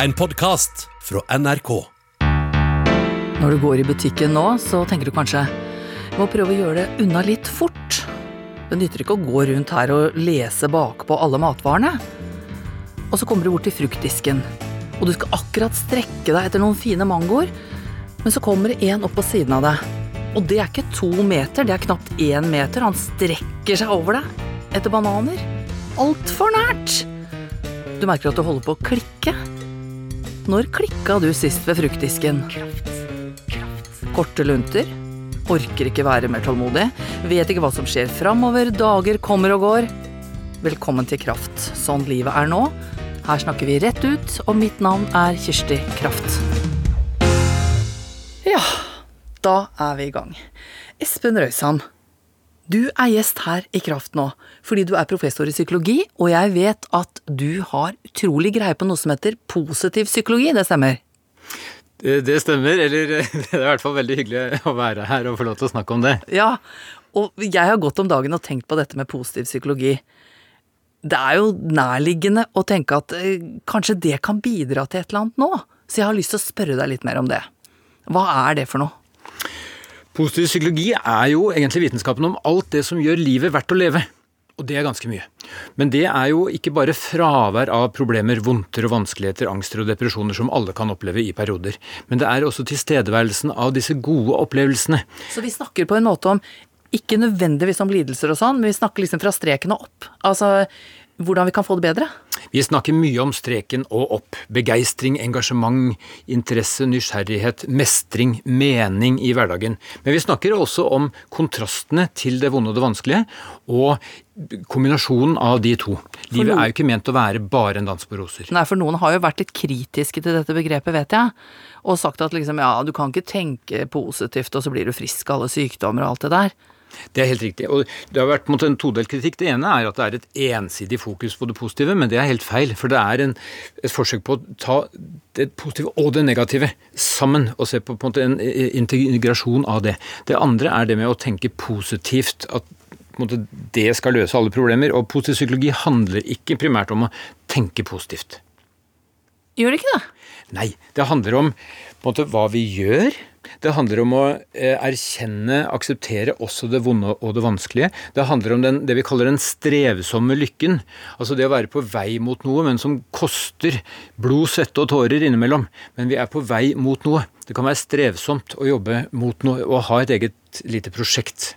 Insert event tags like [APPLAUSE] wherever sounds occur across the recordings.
En podkast fra NRK. Når du går i butikken nå, så tenker du kanskje jeg må prøve å gjøre det unna litt fort. Det nytter ikke å gå rundt her og lese bakpå alle matvarene. Og så kommer du bort til fruktdisken, og du skal akkurat strekke deg etter noen fine mangoer, men så kommer det en opp på siden av deg. Og det er ikke to meter, det er knapt én meter. Han strekker seg over deg etter bananer. Altfor nært! Du merker at du holder på å klikke. Når klikka du sist ved fruktdisken? Korte lunter? Orker ikke være mer tålmodig? Vet ikke hva som skjer framover? Dager kommer og går? Velkommen til Kraft, sånn livet er nå. Her snakker vi rett ut, og mitt navn er Kirsti Kraft. Ja, da er vi i gang. Espen Røysand, du er gjest her i Kraft nå fordi du er professor i psykologi, og jeg vet at du har utrolig greie på noe som heter positiv psykologi, det stemmer? Det, det stemmer, eller [LAUGHS] det er i hvert fall veldig hyggelig å være her og få lov til å snakke om det. Ja, og jeg har gått om dagen og tenkt på dette med positiv psykologi. Det er jo nærliggende å tenke at eh, kanskje det kan bidra til et eller annet nå, så jeg har lyst til å spørre deg litt mer om det. Hva er det for noe? Positiv psykologi er jo egentlig vitenskapen om alt det som gjør livet verdt å leve. Og det er ganske mye. Men det er jo ikke bare fravær av problemer, vondter og vanskeligheter, angster og depresjoner som alle kan oppleve i perioder. Men det er også tilstedeværelsen av disse gode opplevelsene. Så vi snakker på en måte om ikke nødvendigvis om lidelser og sånn, men vi snakker liksom fra streken og opp. Altså hvordan vi kan få det bedre? Vi snakker mye om streken og opp. Begeistring, engasjement, interesse, nysgjerrighet, mestring, mening i hverdagen. Men vi snakker også om kontrastene til det vonde og det vanskelige, og kombinasjonen av de to. Livet er jo ikke ment å være bare en dans på roser. Nei, for noen har jo vært litt kritiske til dette begrepet, vet jeg. Og sagt at liksom, ja, du kan ikke tenke positivt, og så blir du frisk av alle sykdommer og alt det der. Det er helt riktig. Og det har vært en todelt kritikk. Det ene er at det er et ensidig fokus på det positive, men det er helt feil. For det er en, et forsøk på å ta det positive og det negative sammen, og se på, på en, måte, en integrasjon av det. Det andre er det med å tenke positivt. at måte, det skal løse alle problemer. Og positiv psykologi handler ikke primært om å tenke positivt. Gjør det ikke det? Nei. Det handler om måte, hva vi gjør det handler om å eh, erkjenne, akseptere også det vonde og det vanskelige. Det handler om den, det vi kaller den strevsomme lykken. Altså det å være på vei mot noe, men som koster blod, svette og tårer innimellom. Men vi er på vei mot noe. Det kan være strevsomt å jobbe mot noe og ha et eget lite prosjekt.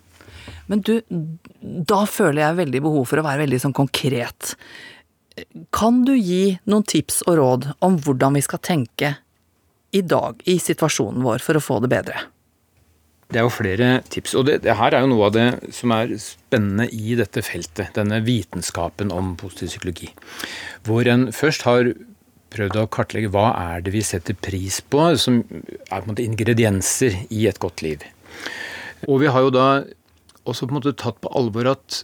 Men du, da føler jeg veldig behov for å være veldig sånn konkret. Kan du gi noen tips og råd om hvordan vi skal tenke i dag i situasjonen vår for å få det bedre? Det er jo flere tips, og det, det, her er jo noe av det som er spennende i dette feltet. Denne vitenskapen om positiv psykologi. Hvor en først har prøvd å kartlegge hva er det vi setter pris på, som er på en måte ingredienser i et godt liv. Og vi har jo da også på en måte tatt på alvor at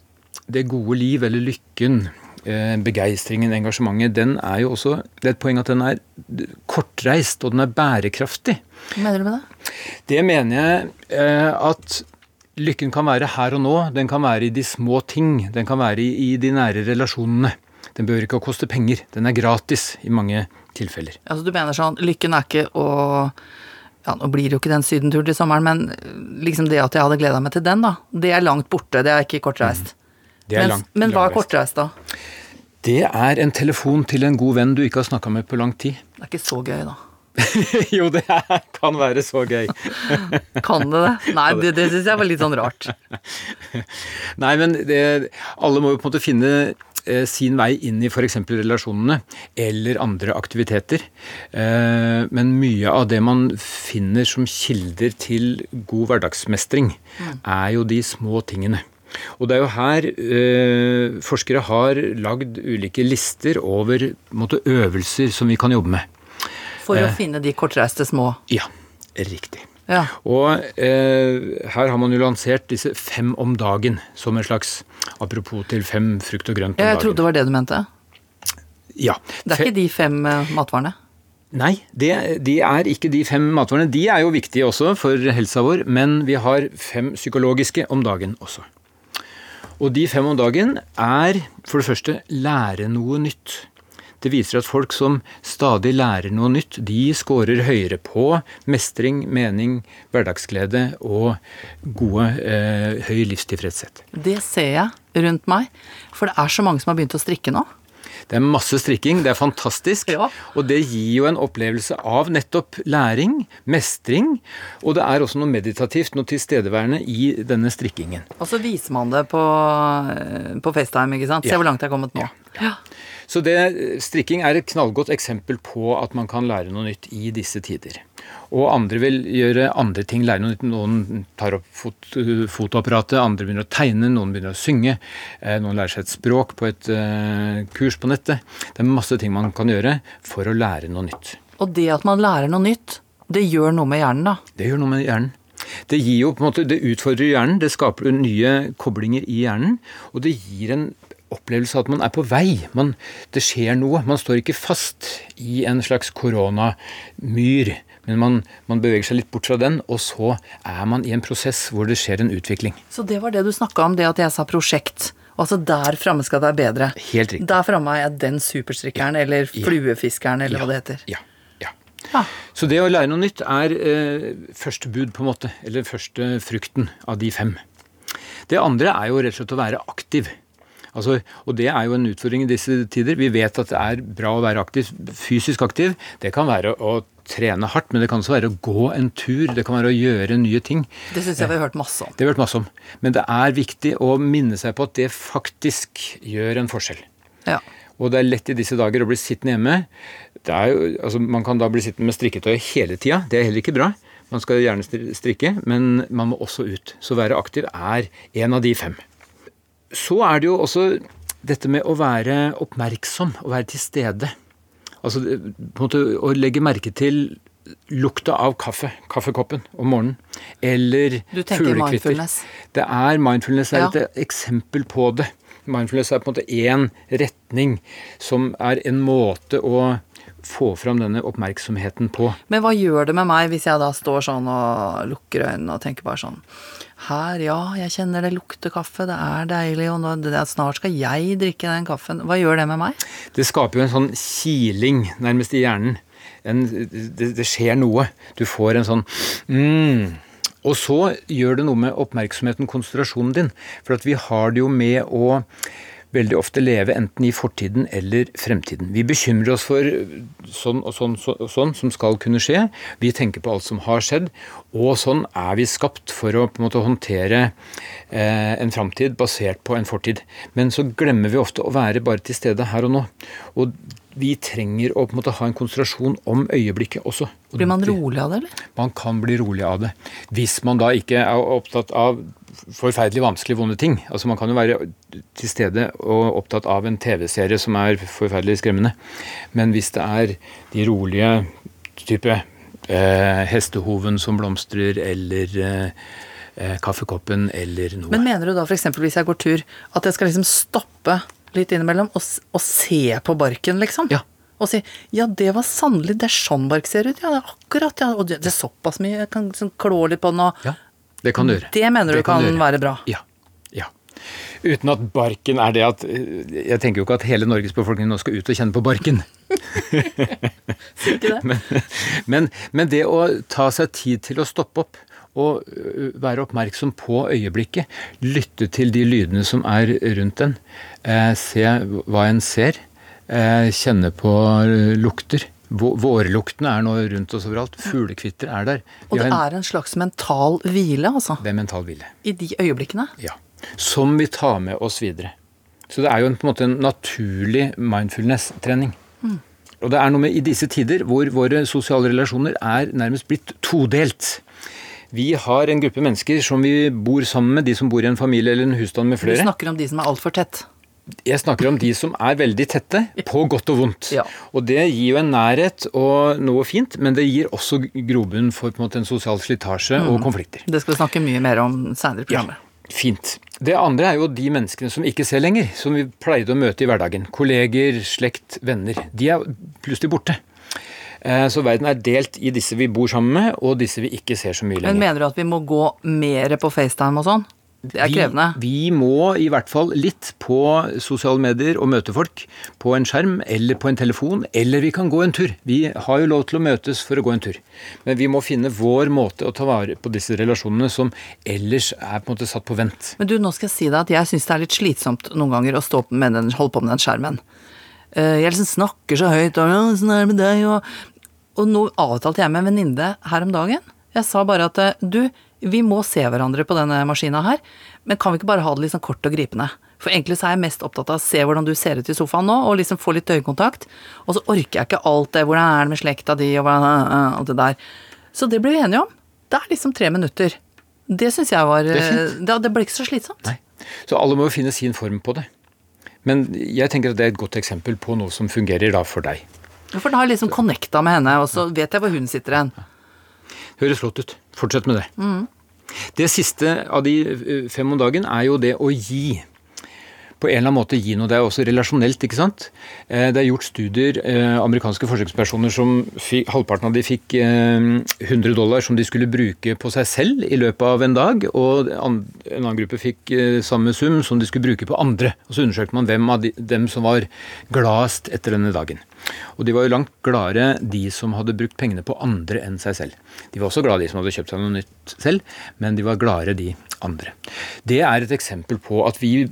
det gode liv, eller lykken, begeistringen, engasjementet, den er jo også Det er et poeng at den er kortreist, og den er bærekraftig. Hva mener du med det? Det mener jeg eh, at lykken kan være her og nå. Den kan være i de små ting. Den kan være i, i de nære relasjonene. Den behøver ikke å koste penger. Den er gratis i mange tilfeller. Altså du mener sånn, lykken er ikke å ja, Nå blir det jo ikke den sydenturen til sommeren, men liksom det at jeg hadde gleda meg til den, da. Det er langt borte, det er ikke kortreist. Mm. Men, langt, men, hva er kortreist, da? Det er en telefon til en god venn du ikke har snakka med på lang tid. [LAUGHS] Det er ikke så gøy, da. jo, det er, kan være så gøy. [LAUGHS] kan det det? Nei, det, det syns jeg var litt sånn rart. [LAUGHS] Nei, men det, alle må jo på en måte finne eh, sin vei inn i f.eks. relasjonene eller andre aktiviteter. Eh, men mye av det man finner som kilder til god hverdagsmestring, mm. er jo de små tingene. Og det er jo her eh, forskere har lagd ulike lister over måte, øvelser som vi kan jobbe med. For å eh, finne de kortreiste små? Ja, riktig. Ja. Og eh, her har man jo lansert disse fem om dagen som en slags apropos til fem frukt og grønt om dagen. Jeg trodde det var det du mente. Ja. Det er ikke de fem uh, matvarene? Nei, det, de er ikke de fem matvarene. De er jo viktige også for helsa vår, men vi har fem psykologiske om dagen også. Og de fem om dagen er for det første lære noe nytt. Det viser at folk som stadig lærer noe nytt, de scorer høyere på mestring, mening, hverdagsglede og gode, eh, høy livstilfredshet. Det ser jeg rundt meg, for det er så mange som har begynt å strikke nå. Det er masse strikking, det er fantastisk. Ja. Og det gir jo en opplevelse av nettopp læring, mestring, og det er også noe meditativt, noe tilstedeværende i denne strikkingen. Og så viser man det på, på FaceTime, ikke sant. Se Ja. hvor langt jeg er kommet nå. Ja. Så det, strikking er et knallgodt eksempel på at man kan lære noe nytt i disse tider. Og andre vil gjøre andre ting, lære noe nytt. Noen tar opp fot, fotoapparatet, andre begynner å tegne, noen begynner å synge. eh, Noen lærer seg et språk på et uh, kurs på nettet. Det er masse ting man kan gjøre for å lære noe nytt. Og det at man lærer noe nytt, det gjør noe med hjernen, da. Det gjør noe med hjernen. Det gir jo på en måte, det utfordrer hjernen, det skaper nye koblinger i hjernen, og det gir en opplevelse av at man er på vei. Man, det skjer noe. Man står ikke fast i en slags koronamyr, men man, man beveger seg litt bort fra den, og så er man i en prosess hvor det skjer en utvikling. Så det var det du snakka om, det at jeg sa prosjekt. Altså der framme skal det være bedre. Helt riktig. Der framme er jeg den superstrikkeren, eller fluefiskeren, eller hva det heter. Ja, ja. Ja. Så det å lære noe nytt er eh, første bud, på en måte. Eller første frukten av de fem. Det andre er jo rett og slett å være aktiv. Altså, og det er jo en utfordring i disse tider. Vi vet at det er bra å være aktiv, fysisk aktiv. Det kan være å trene hardt, men det kan også være å gå en tur. Det kan være å gjøre nye ting. Det syns jeg vi har hørt masse om. Det har vi hørt masse om. Men det er viktig å minne seg på at det faktisk gjør en forskjell. Ja. Og det er lett i disse dager å bli sittende hjemme. Det er jo, altså man kan da bli sittende med strikketøy hele tida. Det er heller ikke bra. Man skal gjerne strikke, men man må også ut. Så være aktiv er en av de fem. Så er det jo også dette med å være oppmerksom, å være til stede. Altså på en måte å legge merke til lukta av kaffe, kaffekoppen om morgenen. Eller fuglekvitter. Det er mindfulness er Ja. et eksempel på det. Mindfulness er på en måte én retning som er en måte å få fram denne oppmerksomheten på. Men hva gjør det med meg hvis jeg da står sånn og lukker øynene og tenker bare sånn Her, ja, jeg kjenner det lukter kaffe, det er deilig, og nå, det, snart skal jeg drikke den kaffen. Hva gjør det med meg? Det skaper jo en sånn kiling nærmest i hjernen. En, det, det skjer noe. Du får en sånn mm. Og så gjør det noe med oppmerksomheten, konsentrasjonen din. For at vi har det jo med å veldig ofte leve enten i fortiden eller fremtiden. Vi bekymrer oss for sånn og sånn, så, sånn som skal kunne skje. Vi tenker på alt som har skjedd. Og sånn er vi skapt for å på en måte håndtere eh, en framtid basert på en fortid. Men så glemmer vi ofte å være bare til stede her og nå. Og vi trenger å på en måte ha en konsentrasjon om øyeblikket også. Blir man rolig av det, eller? man kan bli rolig av det. Hvis man da ikke er opptatt av forferdelig vanskelig vonde ting. Altså Man kan jo være til stede og opptatt av en TV-serie som er forferdelig skremmende. Men hvis det er de rolige type eh, hestehoven som blomstrer, eller eh, eh, kaffekoppen, eller noe. Men mener du da f.eks. hvis jeg går tur, at jeg skal liksom stoppe litt innimellom og, og se på barken, liksom? Ja. Og si ja, det var sannelig, det er sånn bark ser ut, ja, det er akkurat, ja, og det, det er såpass mye, jeg kan liksom klå litt på den og ja, det kan du gjøre. Det mener du kan kan være bra? Ja. ja. Uten at barken er det at Jeg tenker jo ikke at hele Norges befolkning nå skal ut og kjenne på barken. [LAUGHS] Ikke det? [LAUGHS] Men, men, men det å ta seg tid til å stoppe opp og være oppmerksom på øyeblikket, lytte til de lydene som er rundt en, eh, se hva en ser, eh, kjenne på lukter. Vå- Vårluktene er nå rundt oss overalt. Fuglekvitter er der. Vi Og det en, er en slags mental hvile, altså. det er mental hvile. I de øyeblikkene. Ja. Som vi tar med oss videre. Så det er jo en, på en måte en naturlig mindfulness-trening. Og det er noe med i disse tider hvor våre sosiale relasjoner er nærmest blitt todelt. Vi har en gruppe mennesker som vi bor sammen med, de som bor i en familie eller en husstand med flere. Du snakker om de som er altfor tett. Jeg snakker om de som er veldig tette, på godt og vondt. Ja. Og det gir jo en nærhet og noe fint, men det gir også grobunn for på en en sosial slitasje og konflikter. Det skal vi snakke mye mer om seinere i Ja, programmet. fint. Det andre er jo de menneskene som ikke ser lenger, som vi pleide å møte i hverdagen. Kolleger, slekt, venner. De er plutselig borte. Eh, Så verden er delt i disse vi bor sammen med, og disse vi ikke ser så mye lenger. Men mener du at vi må gå mer på FaceTime og sånn? Det er krevende. Vi, vi må i hvert fall litt på sosiale medier og møte folk på en skjerm eller på en telefon, eller vi kan gå en tur. Vi har jo lov til å møtes for å gå en tur. Men vi må finne vår måte å ta vare på disse relasjonene som ellers er på en måte satt på vent. Men du, nå skal jeg si deg at jeg syns det er litt slitsomt noen ganger å stå med den, holde på med den skjermen. Eh, Jeg liksom snakker så høyt og «Ja, 'åssen er det med deg', og, og nå avtalte jeg med en venninne her om dagen. Jeg sa bare at du, vi må se hverandre på denne maskina her, men kan vi ikke bare ha det litt sånn kort og gripende? For egentlig så er jeg mest opptatt av å se hvordan du ser ut i sofaen nå, og liksom få litt øyekontakt. Og så orker jeg ikke alt det, hvordan er det med slekta di, og alt det der. Så det ble vi enige om. Det er liksom tre minutter. Det syns jeg var er eh, Det, det ble ikke så slitsomt. Nei. Så alle må jo finne sin form på det. Men jeg tenker at det er et godt eksempel på noe som fungerer da for deg. For da har jeg liksom connecta med henne, og så vet jeg hvor hun sitter hen. Høres flott ut. Fortsett med det. Det siste av de eh, fem om dagen er jo det å gi. På en eller annen måte gi noe. Det er også relasjonelt, ikke sant. Eh, Det er gjort studier, eh, amerikanske forsøkspersoner som fikk, halvparten av de fikk eh, 100 dollar som de skulle bruke på seg selv i løpet av en dag, og en annen gruppe fikk eh, samme sum som de skulle bruke på andre. Og så undersøkte man hvem av de, dem som var gladest etter denne dagen. Og de var jo langt gladere de som hadde brukt pengene på andre enn seg selv. De var også glade de som hadde kjøpt seg noe nytt selv, men de var gladere de andre. Det er et eksempel på at vi,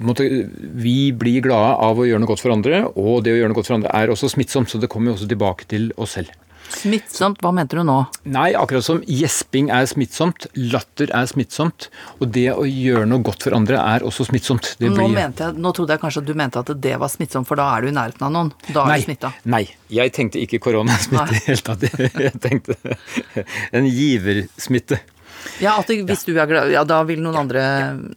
måtte, vi blir glade av å gjøre noe godt for andre, og det å gjøre noe godt for andre er også smittsomt, så det kommer jo også tilbake til oss selv. Smittsomt, hva mente du nå? Nei, akkurat som gjesping er smittsomt, latter er smittsomt, og det å gjøre noe godt for andre er også smittsomt. Det Nå, jeg, nå trodde jeg kanskje at du mente at det var smittsomt, for da er du i nærheten av noen. Da er Nei, du smitta. nei, jeg tenkte ikke koronasmitte i det hele tatt. [LAUGHS] Jeg tenkte en giversmitte. Ja, at det, hvis du er glad, ja, da vil noen andre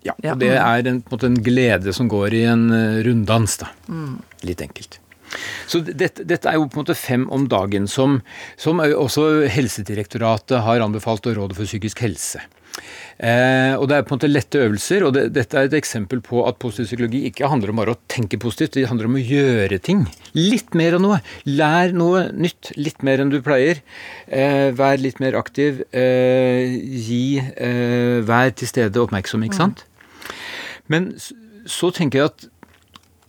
Ja, og det er en, på en måte en glede som går i en eh, runddans, da. Litt enkelt. Så dette, dette er jo på en måte fem om dagen, som, som også Helsedirektoratet har anbefalt, og Rådet for psykisk helse. Eh, og Det er på en måte lette øvelser, og det, dette er et eksempel på at positiv psykologi ikke handler om bare å tenke positivt, det handler om å gjøre ting. Litt mer av noe. Lær noe nytt. Litt mer enn du pleier. Eh, vær litt mer aktiv. Eh, gi eh, Vær til stede oppmerksom, ikke sant? Men så, så tenker jeg at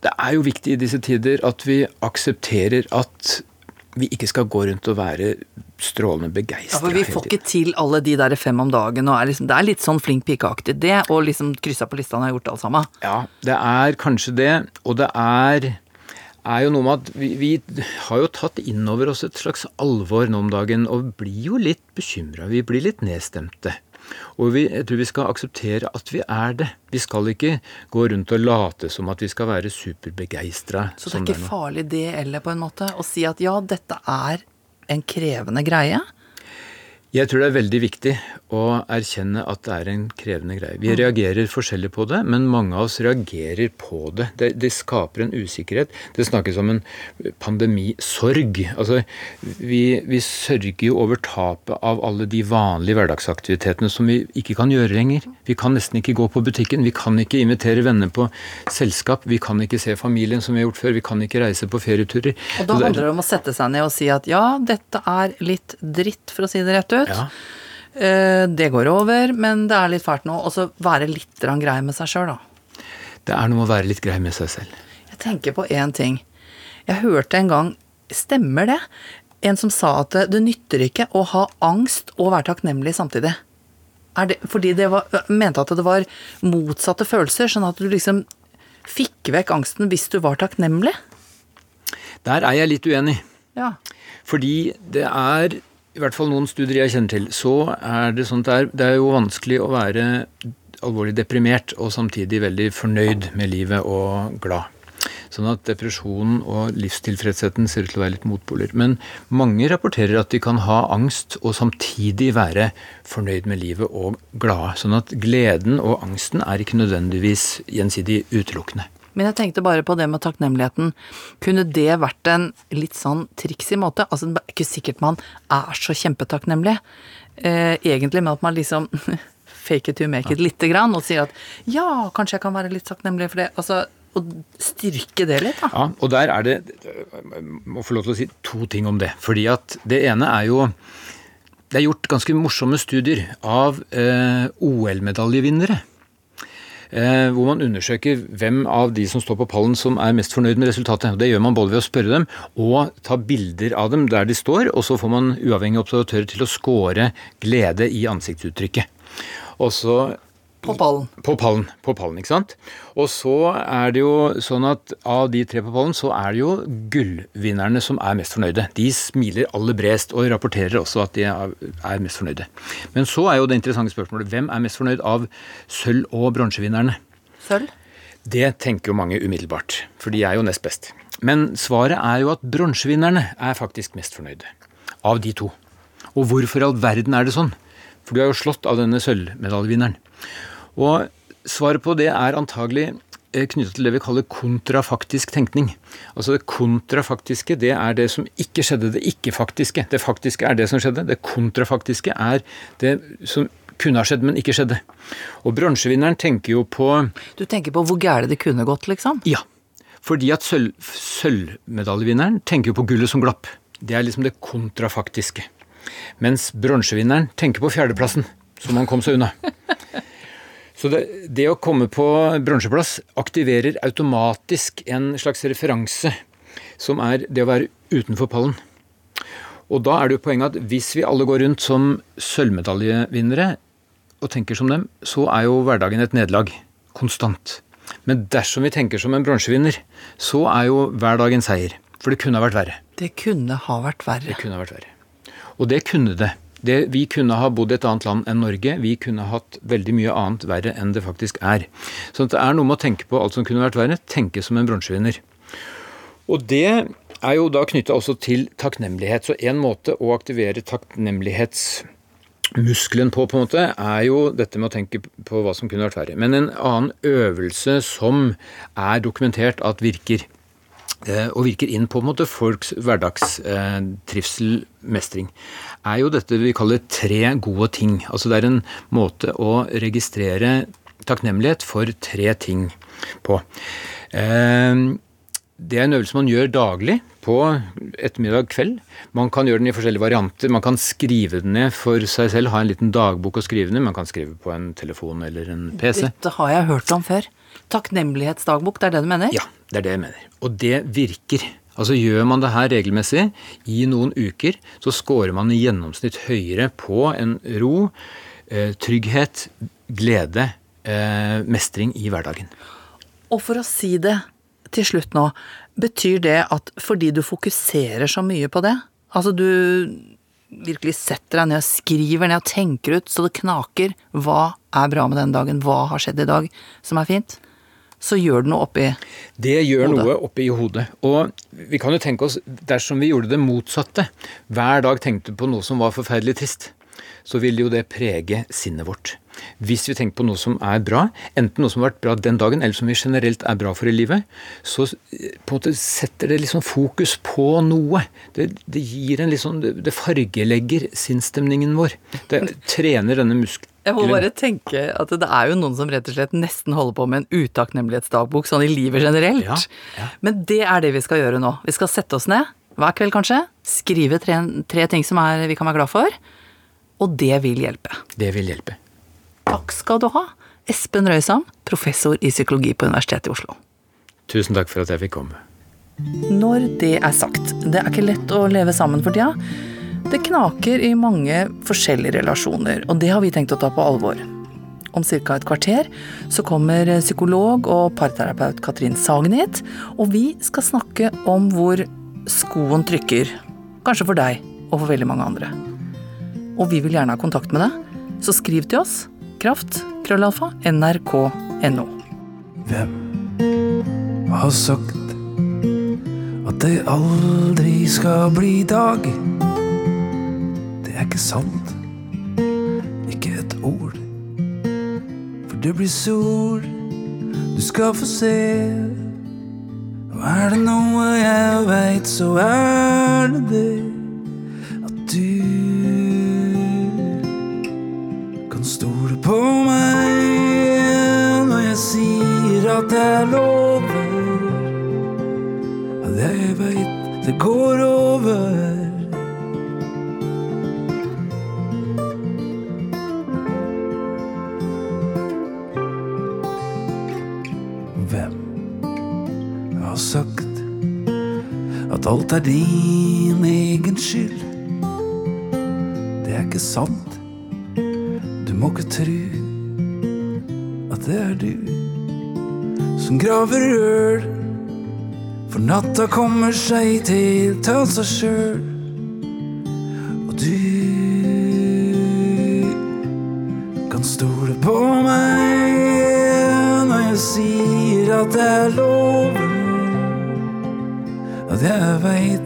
det er jo viktig i disse tider at vi aksepterer at vi ikke skal gå rundt og være strålende Ja, begeistra for vi får ikke til alle de der fem om dagen, og er liksom, det er litt sånn flink pikeaktig det, og liksom kryssa på lista når jeg har gjort alt sammen. Ja, det er kanskje det, og det er, er jo noe med at vi, vi har jo tatt innover oss et slags alvor nå om dagen, og blir jo litt bekymra. Vi blir litt nedstemte. Og vi, jeg tror vi skal akseptere at vi er det. Vi skal ikke gå rundt og late som at vi skal være superbegeistra. Så det er ikke farlig det heller, på en måte, å si at ja, dette er en krevende greie. Jeg tror det er veldig viktig å erkjenne at det er en krevende greie. Vi reagerer forskjellig på det, men mange av oss reagerer på det. Det, det skaper en usikkerhet. Det snakkes om en pandemisorg. Altså, vi, vi sørger jo over tapet av alle de vanlige hverdagsaktivitetene som vi ikke kan gjøre lenger. Vi kan nesten ikke gå på butikken, vi kan ikke invitere venner på selskap, vi kan ikke se familien som vi har gjort før, vi kan ikke reise på ferieturer. Og da er- handler det om å sette seg ned og si at ja, dette er litt dritt, for å si det rett ut. Ja. Eh, Det går over, men det er litt fælt nå. Og så være litt grei med seg sjøl, da. Det er noe med å være litt grei med seg selv. Jeg tenker på én ting. Jeg hørte en gang Stemmer det? En som sa at det, nytter ikke å ha angst og være takknemlig samtidig. Er det, fordi det var, mente at det var motsatte følelser, sånn at du liksom fikk vekk angsten hvis du var takknemlig. Der er jeg litt uenig. Ja. Fordi det er, i hvert fall noen studier jeg kjenner til, så er det sånn at det er, det er jo vanskelig å være alvorlig deprimert og samtidig veldig fornøyd med livet og glad. Sånn at depresjonen og livstilfredsheten ser ut til å være litt motpoler. Men mange rapporterer at de kan ha angst og samtidig være fornøyd med livet og glade. Sånn at gleden og angsten er ikke nødvendigvis gjensidig utelukkende. Men jeg tenkte bare på det med takknemligheten. Kunne det vært en litt sånn triksig måte? Altså, det er ikke sikkert man er så kjempetakknemlig, eh, egentlig, men at man liksom [LAUGHS] fake it to make it lite grann, og sier at ja, kanskje jeg kan være litt takknemlig for det. Altså, og styrke det litt, da. Ja, og der er det Jeg må få lov til å si to ting om det. Fordi at det ene er jo Det er gjort ganske morsomme studier av eh, OL-medaljevinnere. Eh, hvor man undersøker hvem av de som står på pallen som er mest fornøyd med resultatet. Det gjør man både ved å spørre dem og ta bilder av dem der de står, og så får man uavhengige observatører til å score glede i ansiktsuttrykket. Og så På pallen. på pallen, på pallen, ikke sant? Og så er det jo sånn at av de tre på pallen, så er det jo gullvinnerne som er mest fornøyde. De smiler aller bredest og rapporterer også at de er mest fornøyde. Men så er jo det interessante spørsmålet hvem er mest fornøyd av sølv- og bronsevinnerne? Sølv? Det tenker jo mange umiddelbart, for de er jo nest best. Men svaret er jo at bronsevinnerne er faktisk mest fornøyde. Av de to. Og hvorfor i all verden er det sånn? For du er jo slått av denne sølvmedaljevinneren. Og svaret på det er antagelig knyttet til det vi kaller kontrafaktisk tenkning. Altså det kontrafaktiske, det er det som ikke skjedde, det ikke-faktiske. Det faktiske er det som skjedde, det kontrafaktiske er det som kunne ha skjedd, men ikke skjedde. Og bransjevinneren tenker jo på Du tenker på hvor gære det kunne gått, liksom? Ja. Fordi at sølv, sølvmedaljevinneren tenker jo på gullet som glapp. Det er liksom det kontrafaktiske. Mens bronsevinneren tenker på fjerdeplassen, som han kom seg unna. Så det, det, å komme på bronseplass aktiverer automatisk en slags referanse, som er det å være utenfor pallen. Og da er det jo poenget at hvis vi alle går rundt som sølvmedaljevinnere og tenker som dem, så er jo hverdagen et nederlag. Konstant. Men dersom vi tenker som en bronsevinner, så er jo hver dag en seier. For det kunne ha vært verre. Det kunne ha vært verre. Det kunne ha vært verre. Og det kunne det. Det. Vi kunne ha bodd i et annet land enn Norge. Vi kunne hatt veldig mye annet verre enn det faktisk er. Så det er noe med å tenke på alt som kunne vært verre. Tenke som en bronsevinner. Og det er jo da knytta også til takknemlighet. Så en måte å aktivere takknemlighetsmuskelen på, på en måte, er jo dette med å tenke på hva som kunne vært verre. Men en annen øvelse som er dokumentert at virker, og virker inn på en måte folks hverdagstrivsel, mestring, er jo dette vi kaller tre gode ting. Altså det er en måte å registrere takknemlighet for tre ting på. Det er en øvelse man gjør daglig på ettermiddag kveld. Man kan gjøre den i forskjellige varianter. Man kan skrive den ned for seg selv, ha en liten dagbok å skrive i. Man kan skrive på en telefon eller en PC. Dette har jeg hørt om før. Takknemlighetsdagbok, det er det du mener? Ja, det er det jeg mener. Og det virker. Altså Gjør man det her regelmessig i noen uker, så scorer man i gjennomsnitt høyere på en ro, trygghet, glede, mestring i hverdagen. Og for å si det til slutt nå, betyr det at fordi du fokuserer så mye på det, altså du virkelig setter deg ned og skriver ned og tenker ut så det knaker hva er bra med den dagen, hva har skjedd i dag som er fint, så gjør det noe oppi Det gjør hodet. noe oppi hodet. Og vi kan jo tenke oss, dersom vi gjorde det motsatte, hver dag tenkte på noe som var forferdelig trist, så ville jo det prege sinnet vårt. Hvis vi tenker på noe som er bra, enten noe som har vært bra den dagen, eller som vi generelt er bra for i livet, så på en måte setter det liksom fokus på noe. Det, det gir en liksom, det fargelegger sinnsstemningen vår. Det trener denne muskelen. Jeg må bare tenke at det er jo noen som rett og slett nesten holder på med en utakknemlighetsdagbok sånn i livet generelt. Ja, ja. Men det er det vi skal gjøre nå. Vi skal sette oss ned hver kveld kanskje, skrive tre, tre ting som er, vi kan være glad for, og det vil hjelpe. Det vil hjelpe. Takk skal du ha, Espen Røysam, professor i psykologi på Universitetet i Oslo. Tusen takk for at jeg fikk komme. Når det er sagt, det er ikke lett å leve sammen for tida. Det knaker i mange forskjellige relasjoner, og det har vi tenkt å ta på alvor. Om ca. et kvarter så kommer psykolog og parterapeut Katrin Sagen hit, og vi skal snakke om hvor skoen trykker. Kanskje for deg og for veldig mange andre. Og vi vil gjerne ha kontakt med deg, så skriv til oss kraft, krøllalfa, nrk.no. Hvem har sagt at det aldri skal bli dag? Er ikke sant, ikke et ord. For det blir sol, du skal få se. Og er det noe jeg veit, så er det det at du kan stole på meg når jeg sier at jeg lover at jeg veit det går over. At alt er din egen skyld. Det er ikke sant. Du må ikke tru at det er du som graver øl. For natta kommer seg til ta seg sjøl.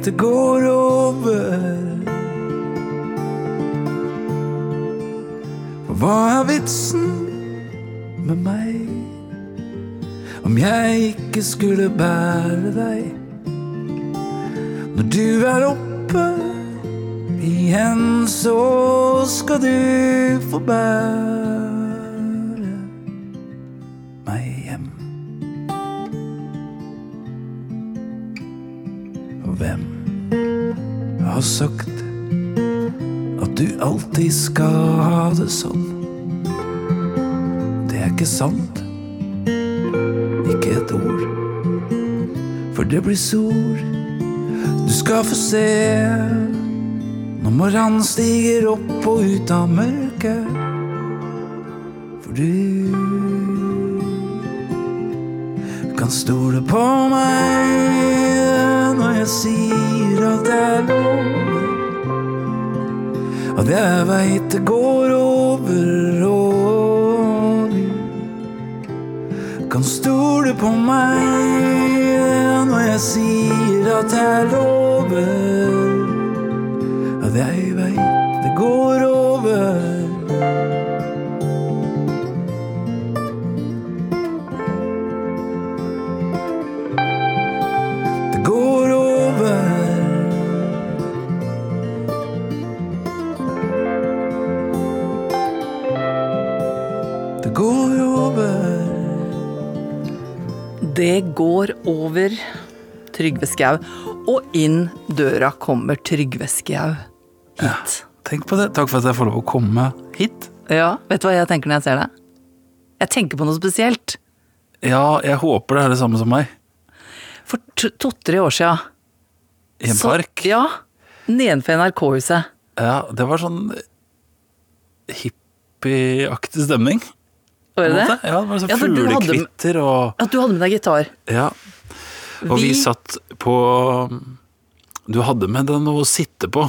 Det går over. For hva er vitsen med meg om jeg ikke skulle bære deg? Når du er oppe igjen, så skal du få bære alltid skal ha det sånn? Det er ikke sant. Ikke et ord. For det blir sol. Du skal få se når morgenen stiger opp og ut av mørket. For du kan stole på meg når jeg sier at det er lov. At jeg veit det går over, og kan stole på meg når jeg sier at jeg lover. At jeg veit det går over. Det går over Trygve Skau, og inn døra kommer Trygve Skau hit. Tenk på det. Takk for at jeg får lov å komme hit. Ja, vet du hva jeg tenker når jeg ser deg? Jeg tenker på noe spesielt. Ja, jeg håper det er det samme som meg. For to-tre år sia I en park. Ja. Nedenfor NRK-huset. Ja, det var sånn hippieaktig stemning. Var det det? Ja, det var sånn Ja, fuglekvitter og At du hadde med deg gitar. Ja. Og vi, Vi- satt på Du hadde med deg noe å sitte på.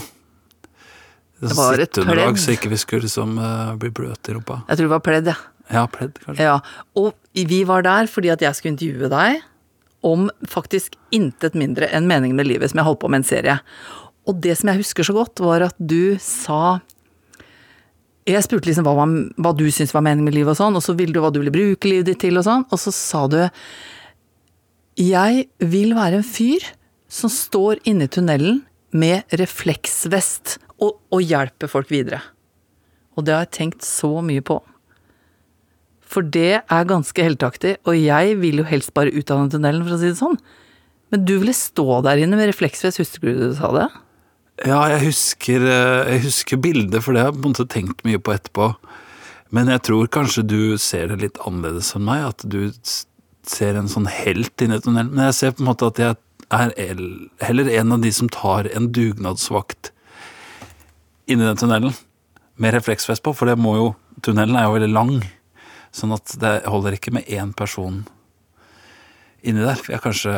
Det var et pledd. så ikke vi skulle liksom uh, bli bløte i rumpa. Jeg tror det var pledd, ja. Ja, pledd, kanskje. ja. Og vi var der fordi at jeg skulle intervjue deg om faktisk intet mindre enn meningen med livet, som jeg holdt på med en serie. Og det som jeg husker så godt, var at du sa Jeg spurte liksom hva, man- hva du syntes var meningen med livet og sånn, og så ville du hva du ville bruke livet ditt til og sånn, og så sa du Jeg vil være en fyr som står inne i tunnelen med refleksvest og, og hjelper folk videre. Og det har jeg tenkt så mye på. For det er ganske heltaktig, og jeg vil jo helst bare ut av den tunnelen, for å si det sånn. Men du ville stå der inne med refleksvest, husker du du sa det? Ja, jeg husker, eh, jeg husker bildet, for det har jeg på en måte tenkt mye på etterpå. Men jeg tror kanskje du ser det litt annerledes enn meg, at du ser en sånn helt inni tunnelen. Men jeg ser på en måte at jeg er heller en av de som tar en dugnadsvakt inni den tunnelen. Med refleksvest på, for det må jo Tunnelen er jo veldig lang. Sånn at det holder ikke med én person inni der. Jeg er kanskje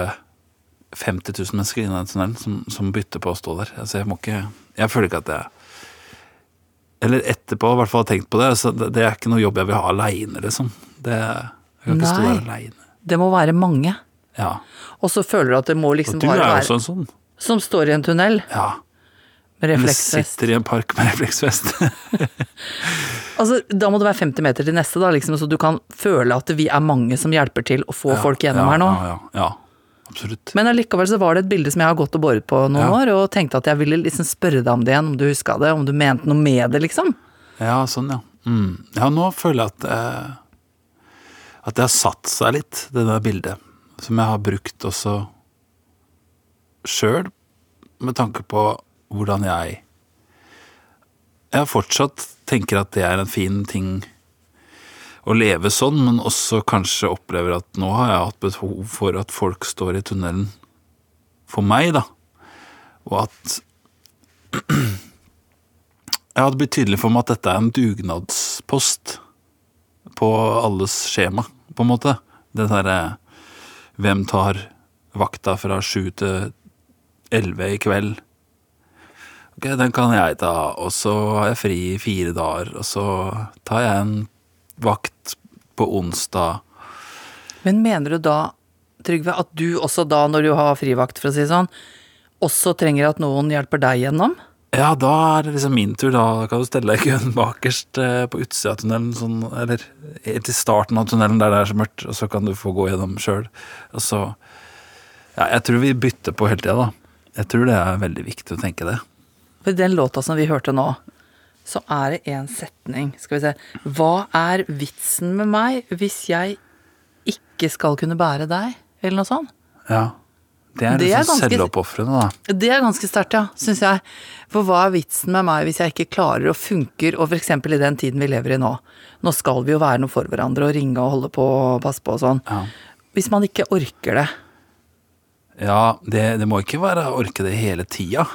50 000 mennesker inni den tunnelen som, som bytter på å stå der. Altså jeg må ikke Jeg føler ikke at jeg Eller etterpå i hvert fall har tenkt på det. Så det, det er ikke noe jobb jeg vil ha aleine, liksom. Det, jeg kan ikke stå der aleine. Det må være mange. Ja. Og så føler du at det må liksom bare være du er jo også en sånn. Som står i en tunnel Ja. med Men sitter i en park med [LAUGHS] refleksvest. [LAUGHS] Altså, da må det være 50 meter til neste, da, liksom, så du kan føle at vi er mange som hjelper til å få folk gjennom ja, her nå. Ja, ja, ja. Absolutt. Men allikevel så var det et bilde som jeg har gått og båret på noen Ja. år, og tenkte at jeg ville liksom spørre deg om det igjen, om du huska det, om du mente noe med det, liksom. Ja, sånn, ja. Mm. Ja, nå føler jeg at eh, At det har satt seg litt, det der bildet. Som jeg har brukt også sjøl, med tanke på hvordan jeg Jeg fortsatt tenker at det er en fin ting å leve sånn, men også kanskje opplever at nå har jeg hatt behov for at folk står i tunnelen for meg, da. Og at [CLEARS THROAT] Jeg hadde blitt tydelig for meg at dette er en dugnadspost på alles skjema, på en måte. Det derre Hvem tar vakta fra sju til elleve i kveld? Ok, den kan jeg ta, og så har jeg fri i fire dager, og så tar jeg en vakt på onsdag. Men mener du da, Trygve, at du også da, når du har frivakt, for å si det sånn, også trenger at noen hjelper deg gjennom? Ja, da er det liksom min tur. Da kan du stelle deg i køen bakerst eh, på utsida av tunnelen, sånn, eller til starten av tunnelen der det er så mørkt, og så kan du få gå gjennom sjøl. Og så Ja, jeg tror vi bytter på hele tida, da. Jeg tror det er veldig viktig å tenke det. For den låta som vi hørte nå, så er det en setning. Skal vi se. Hva er vitsen med meg hvis jeg ikke skal kunne bære deg? Eller noe sånt. Ja. Det er Det er liksom selvoppofrende, da. Det er ganske sterkt, ja, syns jeg. For hva er vitsen med meg hvis jeg ikke klarer og funker, og f.eks. i den tiden vi lever i nå. Nå skal vi jo være noe for hverandre og ringe og holde på og passe på og sånn. Ja. Hvis man ikke orker det. Ja, det, det må ikke være å orke det hele tida.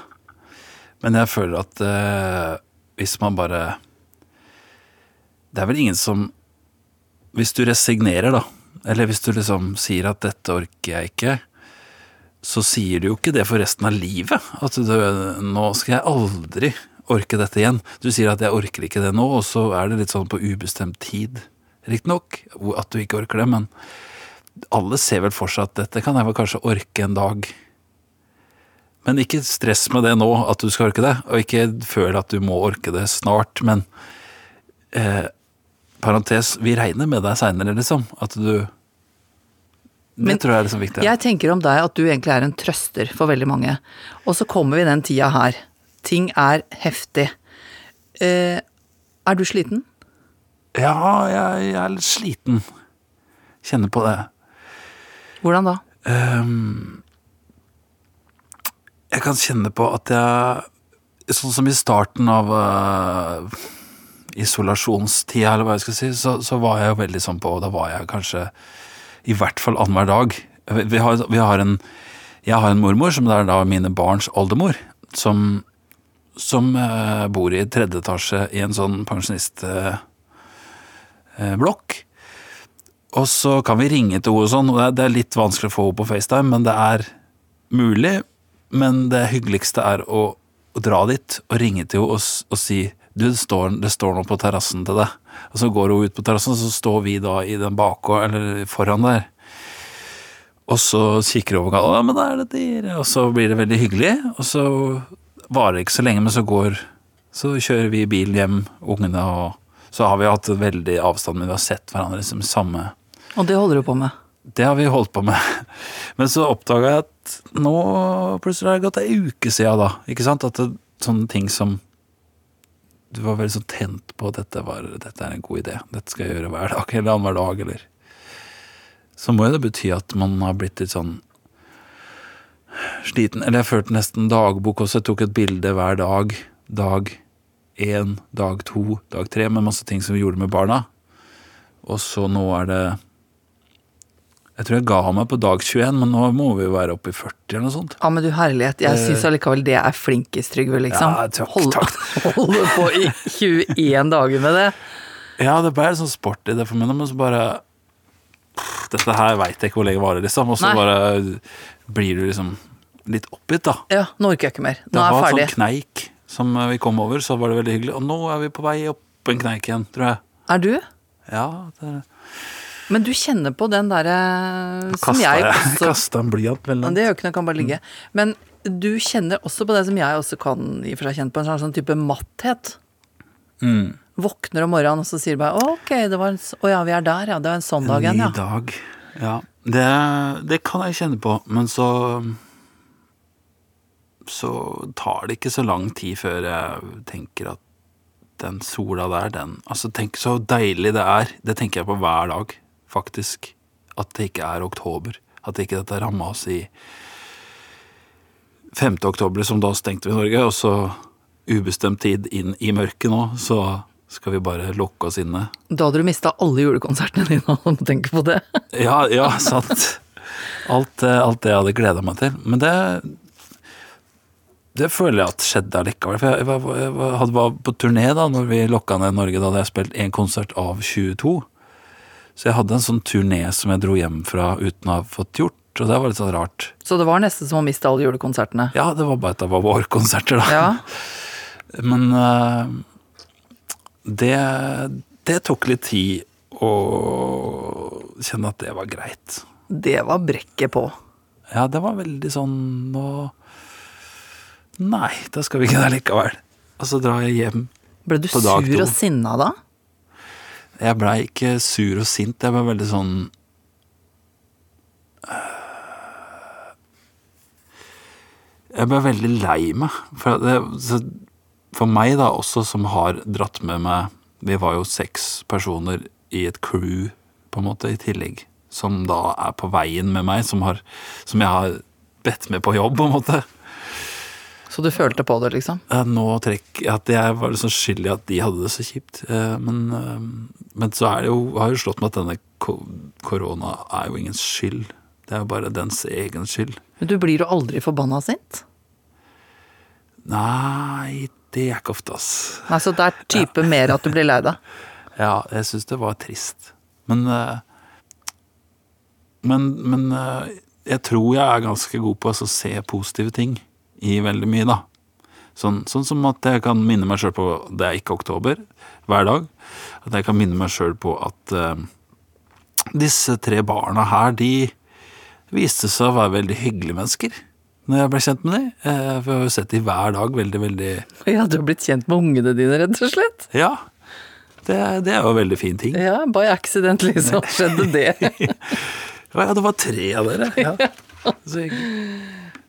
Men jeg føler at eh, hvis man bare Det er vel ingen som Hvis du resignerer, da, eller hvis du liksom sier at 'dette orker jeg ikke', så sier du jo ikke det for resten av livet. At du, 'nå skal jeg aldri orke dette igjen'. Du sier at 'jeg orker ikke det nå', og så er det litt sånn på ubestemt tid. Riktignok at du ikke orker det, men alle ser vel for seg at dette kan jeg vel kanskje orke en dag. Men ikke stress med det nå, at du skal orke det, og ikke føl at du må orke det snart, men eh, parentes, vi regner med deg seinere, liksom. At du Det Men tror jeg er liksom viktig. Jeg tenker om deg at du egentlig er en trøster for veldig mange. Og så kommer vi den tida her. Ting er heftig. Eh, er du sliten? Ja, jeg, jeg er litt sliten. Kjenner på det. Hvordan da? Ehm, jeg kan kjenne på at jeg Sånn som i starten av uh, isolasjonstida, eller hva jeg skal si, så, så var jeg jo veldig sånn på Da var jeg kanskje i hvert fall annenhver dag. Vi, har, vi har en Jeg har en mormor som er da mine barns oldemor, som, som uh, bor i tredje etasje i en sånn pensjonistblokk. Og så kan vi ringe til henne og sånn, og det er litt vanskelig å få henne på FaceTime, men det er mulig. Men det hyggeligste er å, å dra dit og ringe til henne og, og si du, det står, det står noe på terrassen til deg. Og så går hun ut på terrassen, så står vi da i den bakgård, eller foran der. Og så kikker hun over gata, ja, men da er det dere. Og så blir det veldig hyggelig, og så varer det ikke så lenge, men så går Så kjører vi bil hjem, ungene, og så har vi hatt veldig avstand, men vi har sett hverandre liksom samme Og det holder du på med. det har vi holdt på med. [LAUGHS] Men så oppdaga jeg at nå plutselig har det gått ei uke siden da. Ikke sant? At det, sånne ting som Du var veldig sånn tent på at dette, var, dette er en god idé. Dette skal jeg gjøre hver dag eller annenhver dag, eller Så må jo det bety at man har blitt litt sånn sliten. Eller jeg førte nesten dagbok også. Jeg tok et bilde hver dag. Dag én, dag to, dag tre, med masse ting som vi gjorde med barna. Og så nå er det jeg tror jeg ga meg på dag 21, men nå må vi jo være oppe i 40 eller noe sånt. Ja, men du herlighet, jeg syns allikevel det er flinkest, Trygve, liksom. Ja, takk, Hold- takk. [LAUGHS] Holde på i 21 dager med det. Ja, det ble sånn sport i det for meg, men så bare Dette her veit jeg ikke hvor lenge varer, liksom. Og så bare blir du liksom litt oppgitt, da. Ja, nå orker jeg ikke mer. Det Nå er jeg ferdig. Det var en sånn kneik som vi kom over, så var det veldig hyggelig. Og nå er vi på vei opp en kneik igjen, tror jeg. Er du? Ja, det Men du kjenner på den derre som jeg også kasta en blyant mellom Det gjør ikke noe, kan bare ligge. Men du kjenner også på det som jeg også kan i og for seg kjenne på, en sånn, type matthet. mm. Våkner om morgenen, og så sier du bare ok, det var en, å ja, vi er der, ja. Det var en sånn dag En igjen, ny dag. Ja, det, det kan jeg kjenne på, men så Så tar det ikke så lang tid før jeg tenker at den sola der, den Altså, tenk så deilig det er. Det tenker jeg på hver dag, faktisk. At det ikke er oktober. At ikke dette ramma oss i 5. oktober, som da stengte vi Norge, og så ubestemt tid inn i mørket nå, så skal vi bare lukke oss inne. Da hadde du mista alle julekonsertene dine [LAUGHS] om du tenker på det. Ja, ja, sant. Alt, eh, alt det jeg hadde gleda meg til. Men det det føler jeg at skjedde allikevel. For jeg, jeg, var- jeg var- hadde, var på turné da når vi lokka ned Norge. Da hadde jeg spilt én konsert av 22. Så jeg hadde en sånn turné som jeg dro hjem fra uten å ha fått gjort. Og det var litt sånn rart. Så det var nesten som å miste alle julekonsertene. Ja, det var bare et av våre vårkonserter, da. Ja. [LAUGHS] Men uh, det, det tok litt tid å kjenne at det var greit. Det var brekket på. Ja, det var veldig sånn nå Nei, da skal vi ikke det likevel. Og så drar jeg hjem. på dag to. Ble du sur og sinna da? Jeg blei ikke sur og sint, jeg ble veldig sånn Jeg ble veldig lei meg. For, det, for meg, da, også som har dratt med meg Vi var jo seks personer i et crew, på en måte, i tillegg. Som da er på veien med meg, som, har, som jeg har bedt med på jobb, på en måte. Så du følte på det, liksom? Ja, nå trekk At jeg var liksom skyld i at de hadde det så kjipt. Eh, Men, eh, men så er det jo, har jo slått meg at denne korona er jo ingen skyld. Det er jo bare dens egen skyld. Men du blir jo aldri forbanna sint? Nei, det er ikke ofte, ass. Nei, Så det er type [LAUGHS] mer at du blir lei deg? Ja, jeg syns det var trist. Men eh, Men, men jeg tror jeg er ganske god på å se positive ting i veldig mye, da. Sånn, sånn som at jeg kan minne meg sjøl på det er ikke oktober hver dag. At jeg kan minne meg sjøl på at uh, disse tre barna her, de viste seg å være veldig hyggelige mennesker. Når jeg ble kjent med dem. Eh, jeg har jo sett dem hver dag veldig, veldig Ja, du har blitt kjent med ungene dine, rett og slett? Ja. Det, det er jo en veldig fin ting. Ja, by accident, liksom. Skjedde det? [LAUGHS] Ja, det var tre av dere. Ja. [LAUGHS] Så.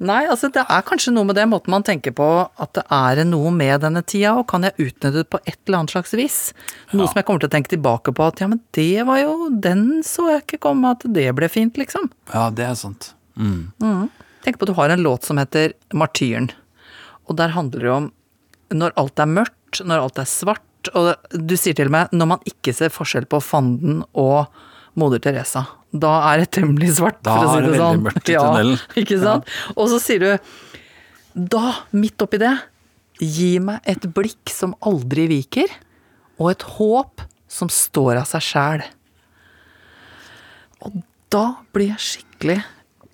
Nei, altså det er kanskje noe med det måten man tenker på at det er noe med denne tida, og kan jeg utnytte det på et eller annet slags vis? Noe som jeg kommer til å tenke tilbake på at ja, men det var jo Den så jeg ikke komme at det ble fint, liksom. Ja, det er sant. Mm. Tenk på at du har en låt som heter Martyren, og der handler det om når alt er mørkt, når alt er svart, og du sier til meg når man ikke ser forskjell på fanden og Moder Teresa. Da er det temmelig svart, Da for å si er det det veldig sånn. mørkt i tunnelen. [LAUGHS] Ikke sant? Og så sier du da, midt oppi det, gi meg et blikk som aldri viker, og et håp som står av seg sjæl. Og da blir jeg skikkelig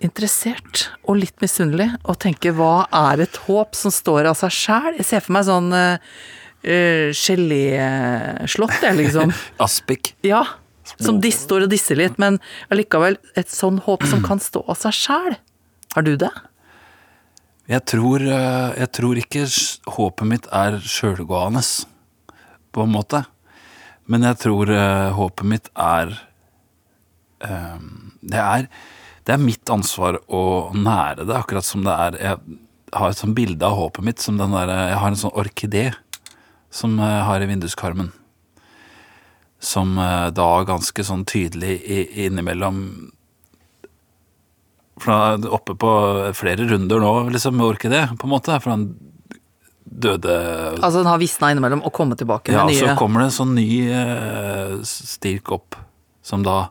interessert og litt misunnelig og tenker hva er et håp som står av seg sjæl? Jeg ser for meg sånn uh, geléslott, jeg, liksom. [LAUGHS] Aspik. Ja. Som de står og disser litt, men allikevel et sånn håp som kan stå av seg sjæl. Har du det? Jeg tror, eh, jeg tror ikke håpet mitt er sjølgående, på en måte. Men jeg tror eh, håpet mitt er eh, det er Det er mitt ansvar å nære det, akkurat som det er Jeg har et sånt bilde av håpet mitt som den der Jeg har en sånn orkidé som jeg har i vinduskarmen. Som eh, da ganske sånn tydelig innimellom er oppe på flere runder nå, liksom, med orkidé, på en måte. For han døde Altså den har visna innimellom og kommet tilbake med Ja, med så kommer det en sånn ny eh, stilk opp, som da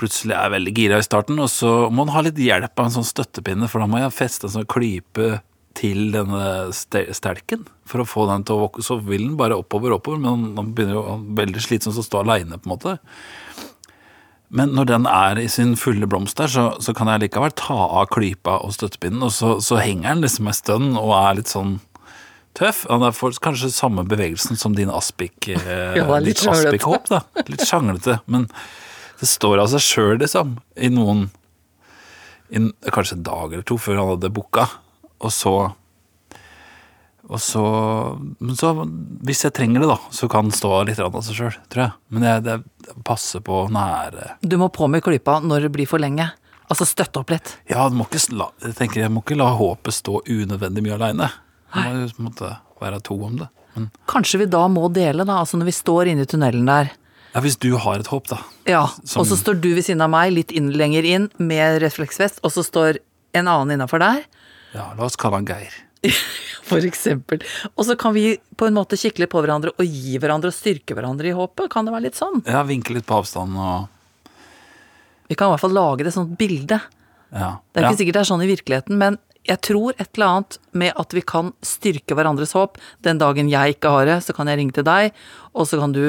plutselig er veldig gira i starten, og så må han ha litt hjelp av en sånn støttepinne, for da må jeg feste en sånn klype til denne stelken for å få den til å vokse. Så vil den bare oppover, oppover, men han- han begynner jo han er veldig slitsomt å stå aleine, på en måte. Men når den er i sin fulle blomst der, så, så kan jeg likevel ta av klypa og støttepinnen, og så, så henger den liksom en stund og er litt sånn tøff. Han er for, kanskje samme bevegelsen som din aspik, eh, [LAUGHS] Ja, litt ditt da. Litt sjanglete. Men det står av seg sjøl, liksom, i noen i, Kanskje en dag eller to før han hadde booka, og så og så, men så, hvis jeg trenger det, da, så kan den stå litt av seg sjøl, tror jeg. Men jeg, det passer på nære Du må på med klypa når det blir for lenge. Altså støtte opp litt. Ja, du må ikke, la, jeg tenker, jeg må ikke la håpet stå unødvendig mye aleine. Må måte være to om det. Men Kanskje vi da må dele, da. Altså når vi står inne i tunnelen der. ja, hvis du har et håp, da. Ja, Som- og så står du ved siden av meg, litt inn, lenger inn, med refleksvest, og så står en annen innafor der. Ja, la oss kalle han Geir. [LAUGHS] For eksempel. Og så kan vi på en måte kikke litt på hverandre og gi hverandre og styrke hverandre i håpet. Kan det være litt sånn? Ja, vinke litt på avstand og Vi kan i hvert fall lage det sånt bilde. Ja. Det er ja. ikke sikkert det er sånn i virkeligheten, men jeg tror et eller annet med at vi kan styrke hverandres håp. Den dagen jeg ikke har det, så kan jeg ringe til deg, og så kan du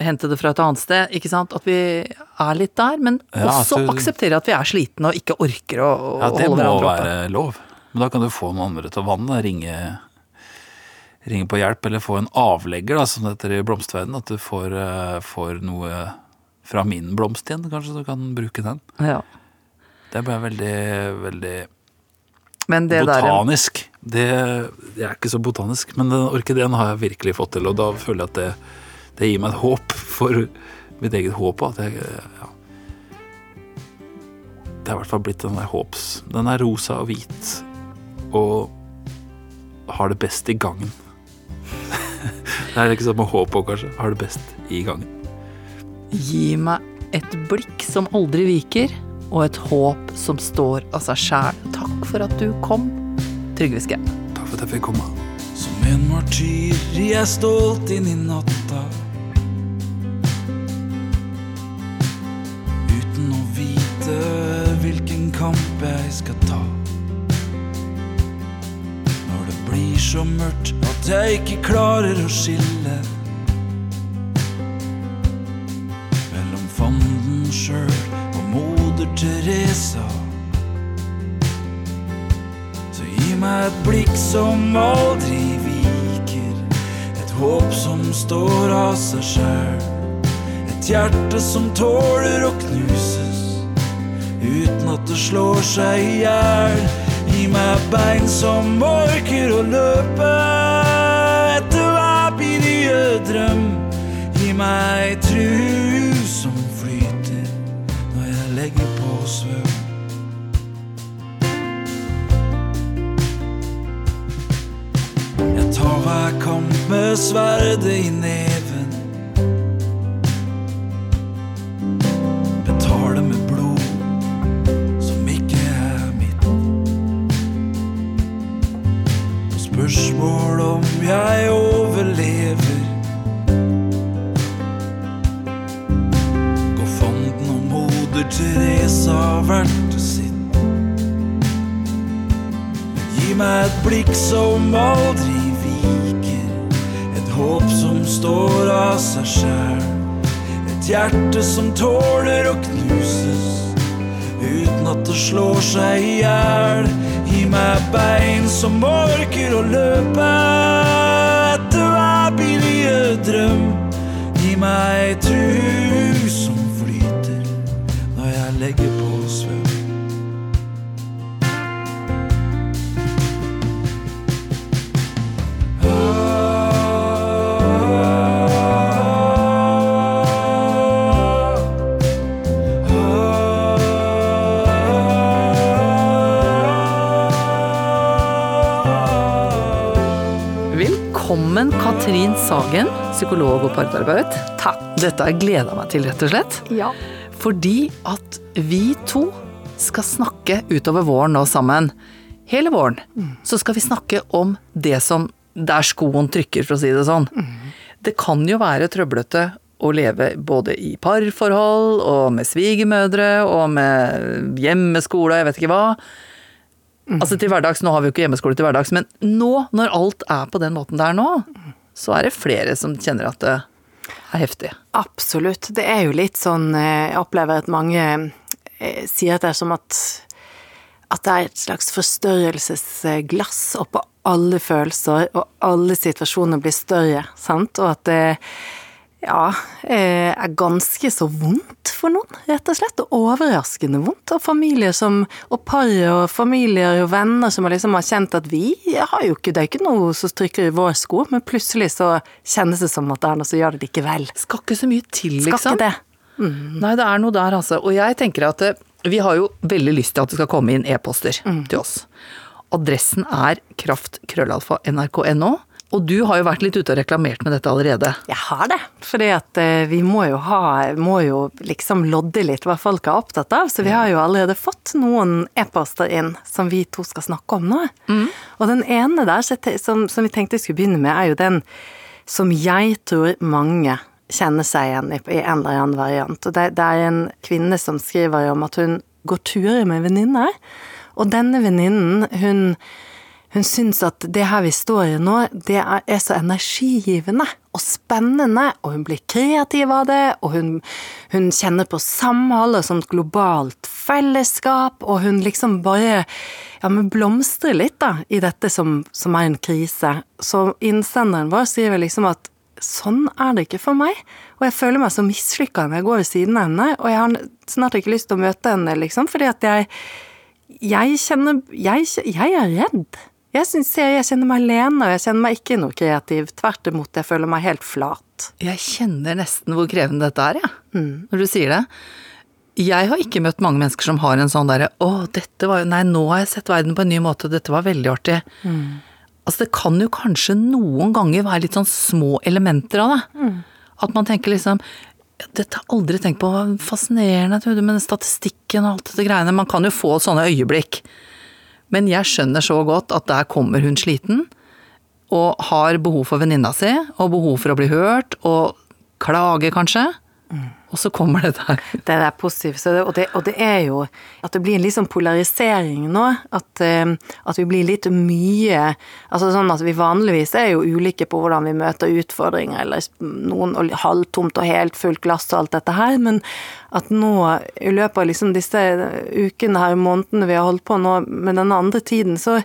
hente det fra et annet sted. Ikke sant? At vi er litt der, men Ja, også akseptere at vi er slitne og ikke orker å, Ja, det holde må hverandre oppe. være lov. Men da kan du få noen andre til å vanne, ringe, ringe på hjelp, eller få en avlegger, da, som det heter i blomsterverdenen. At du får, eh, får noe fra min blomst igjen, kanskje du kan bruke den. Ja. Det ble veldig, veldig Men det der botanisk. Det, jeg er ikke så botanisk, men den orkideen har jeg virkelig fått til, og da føler jeg at det, det gir meg et håp for mitt eget håp. At jeg, ja. Det har i hvert fall blitt den der håps. Den er rosa og hvit og har det best i gangen. [LAUGHS] det er ikke sånn med håp òg, kanskje. Har det best i gangen. Gi meg et blikk som aldri viker, og et håp som står av seg sjæl. Takk for at du kom, Trygve Skau. Takk for at jeg fikk komme. Som en martyr jeg stolt inn i natta. Uten å vite hvilken kamp jeg skal ta. Så mørkt at jeg ikke klarer å skille. Mellom fanden sjøl og moder Teresa. Så gi meg et blikk som aldri viker. Et håp som står av seg sjæl. Et hjerte som tåler å knuses uten at det slår seg i hjel. Gi meg bein som orker å løpe etter hver nye drøm. Gi meg tru som flyter når jeg legger på svøm. Jeg tar hver kamp med sverdet i neven. Spørsmål om jeg overlever. Gå fanden om moder Teresa hvert vært sitt. Gi meg et blikk som aldri viker. Et håp som står av seg sjæl. Et hjerte som tåler å knuses uten at det slår seg i hjel. Gi meg bein som orker å løpe etter hver billige drøm. Gi meg tru Katrin Sagen, psykolog og parterapeut. Takk. Dette har jeg gleda meg til, rett og slett. Ja. Fordi at vi to skal snakke utover våren nå sammen. Hele våren. Så skal vi snakke om det som Der skoen trykker, for å si det sånn. Det kan jo være trøblete å leve både i parforhold og med svigermødre og med hjemmeskole og jeg vet ikke hva. Altså til hverdags, Nå har vi jo ikke hjemmeskole til hverdags, men nå, når alt er på den måten det er nå, så er det flere som kjenner at det er heftig. Absolutt. Det er jo litt sånn eh, Jeg opplever at mange eh, sier at det er som at at det er et slags forstørrelsesglass oppå alle følelser, og alle situasjoner blir større, sant? Og at det ja, eh, er ganske så vondt for noen, rett og slett. Og overraskende vondt. Og familier som Og par og familier og venner som har liksom har kjent at vi har jo ikke Det er ikke noe som trykker i vår sko, men plutselig så kjennes det som at det er noe som gjør det likevel. Skal ikke så mye til, liksom. Skal ikke det. Nei, det er noe der, altså. Og jeg tenker at eh, vi har jo veldig lyst til at det skal komme inn e-poster til oss. Adressen er kraft.krøllalfa.nrk.no. Og du har jo vært litt ute og reklamert med dette allerede. Jeg har det, fordi at eh, vi må jo ha Må jo liksom lodde litt hva folk er opptatt av. Så vi har jo allerede fått noen e-poster inn som vi to skal snakke om nå. Og den ene der som, som vi tenkte vi skulle begynne med, er jo den som jeg tror mange kjenner seg igjen i, i en eller annen variant. Og det, det er en kvinne som skriver om at hun går turer med venninner. Og denne venninnen, hun, hun syns at det her vi står i nå, det er, så energigivende og spennende, og hun blir kreativ av det, og hun, hun kjenner på samhold og sånt globalt fellesskap, og hun liksom bare ja, men blomstrer litt da, i dette som, som er en krise. Så innsenderen vår sier liksom at sånn er det ikke for meg. Og jeg føler meg så mislykka når jeg går ved siden av henne, og jeg har snart ikke lyst til å møte henne, liksom, fordi at jeg Jeg kjenner Jeg, jeg er redd. Jeg syns jeg, jeg kjenner meg alene, og jeg kjenner meg ikke noe kreativ. Tvert imot, jeg føler meg helt flat. Jeg kjenner nesten hvor krevende dette er, jeg, ja. når du sier det. Jeg har ikke møtt mange mennesker som har en sånn derre Å, dette var jo Nei, nå har jeg sett verden på en ny måte, dette var veldig artig. Altså, det kan jo kanskje noen ganger være litt sånn små elementer av det. At man tenker liksom dette har jeg aldri tenkt på, fascinerende med den statistikken og alt dette greiene. Man kan jo få sånne øyeblikk. Men jeg skjønner så godt at der kommer hun sliten, og har behov for venninna si, og behov for å bli hørt, og klage kanskje. Og så kommer det der. [LAUGHS] Det er positivt. Og, det, og, det, er jo at det blir en litt sånn polarisering nå. At, uh, at, vi blir litt mye Altså sånn at vi vanligvis er jo ulike på hvordan vi møter utfordringer, eller noen halvtomt og helt fullt glass og alt dette her, men at nå i løpet av liksom disse ukene her, månedene vi har holdt på nå med den andre tiden, så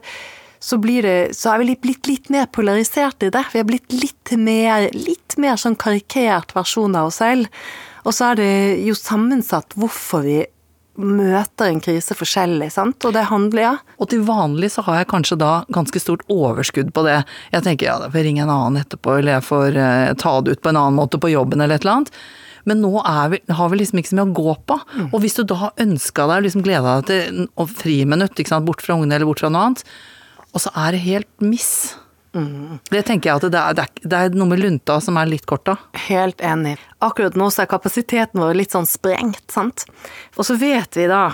så, det, så er vi blitt litt mer polarisert i det. Vi er blitt litt mer, litt mer sånn karikert versjon av oss selv. Og så er det jo sammensatt hvorfor vi møter en krise forskjellig, sant. Og det handler, ja. Og til vanlig så har jeg kanskje da ganske stort overskudd på det. Jeg tenker ja, da får jeg ringe en annen etterpå, eller jeg får eh, ta det ut på en annen måte på jobben, eller et eller annet. Men nå vi, har vi liksom ikke så mye å gå på. Mm. Og hvis du da har ønska deg, liksom gleda deg til å friminutt, ikke sant, bort fra ungene eller bort fra noe annet, og så er det helt miss. Mm. Det tenker jeg at det er, det er, noe med lunta som er litt kort da. Helt enig. Akkurat nå så er kapasiteten vår litt sånn sprengt, sant. Og så vet vi da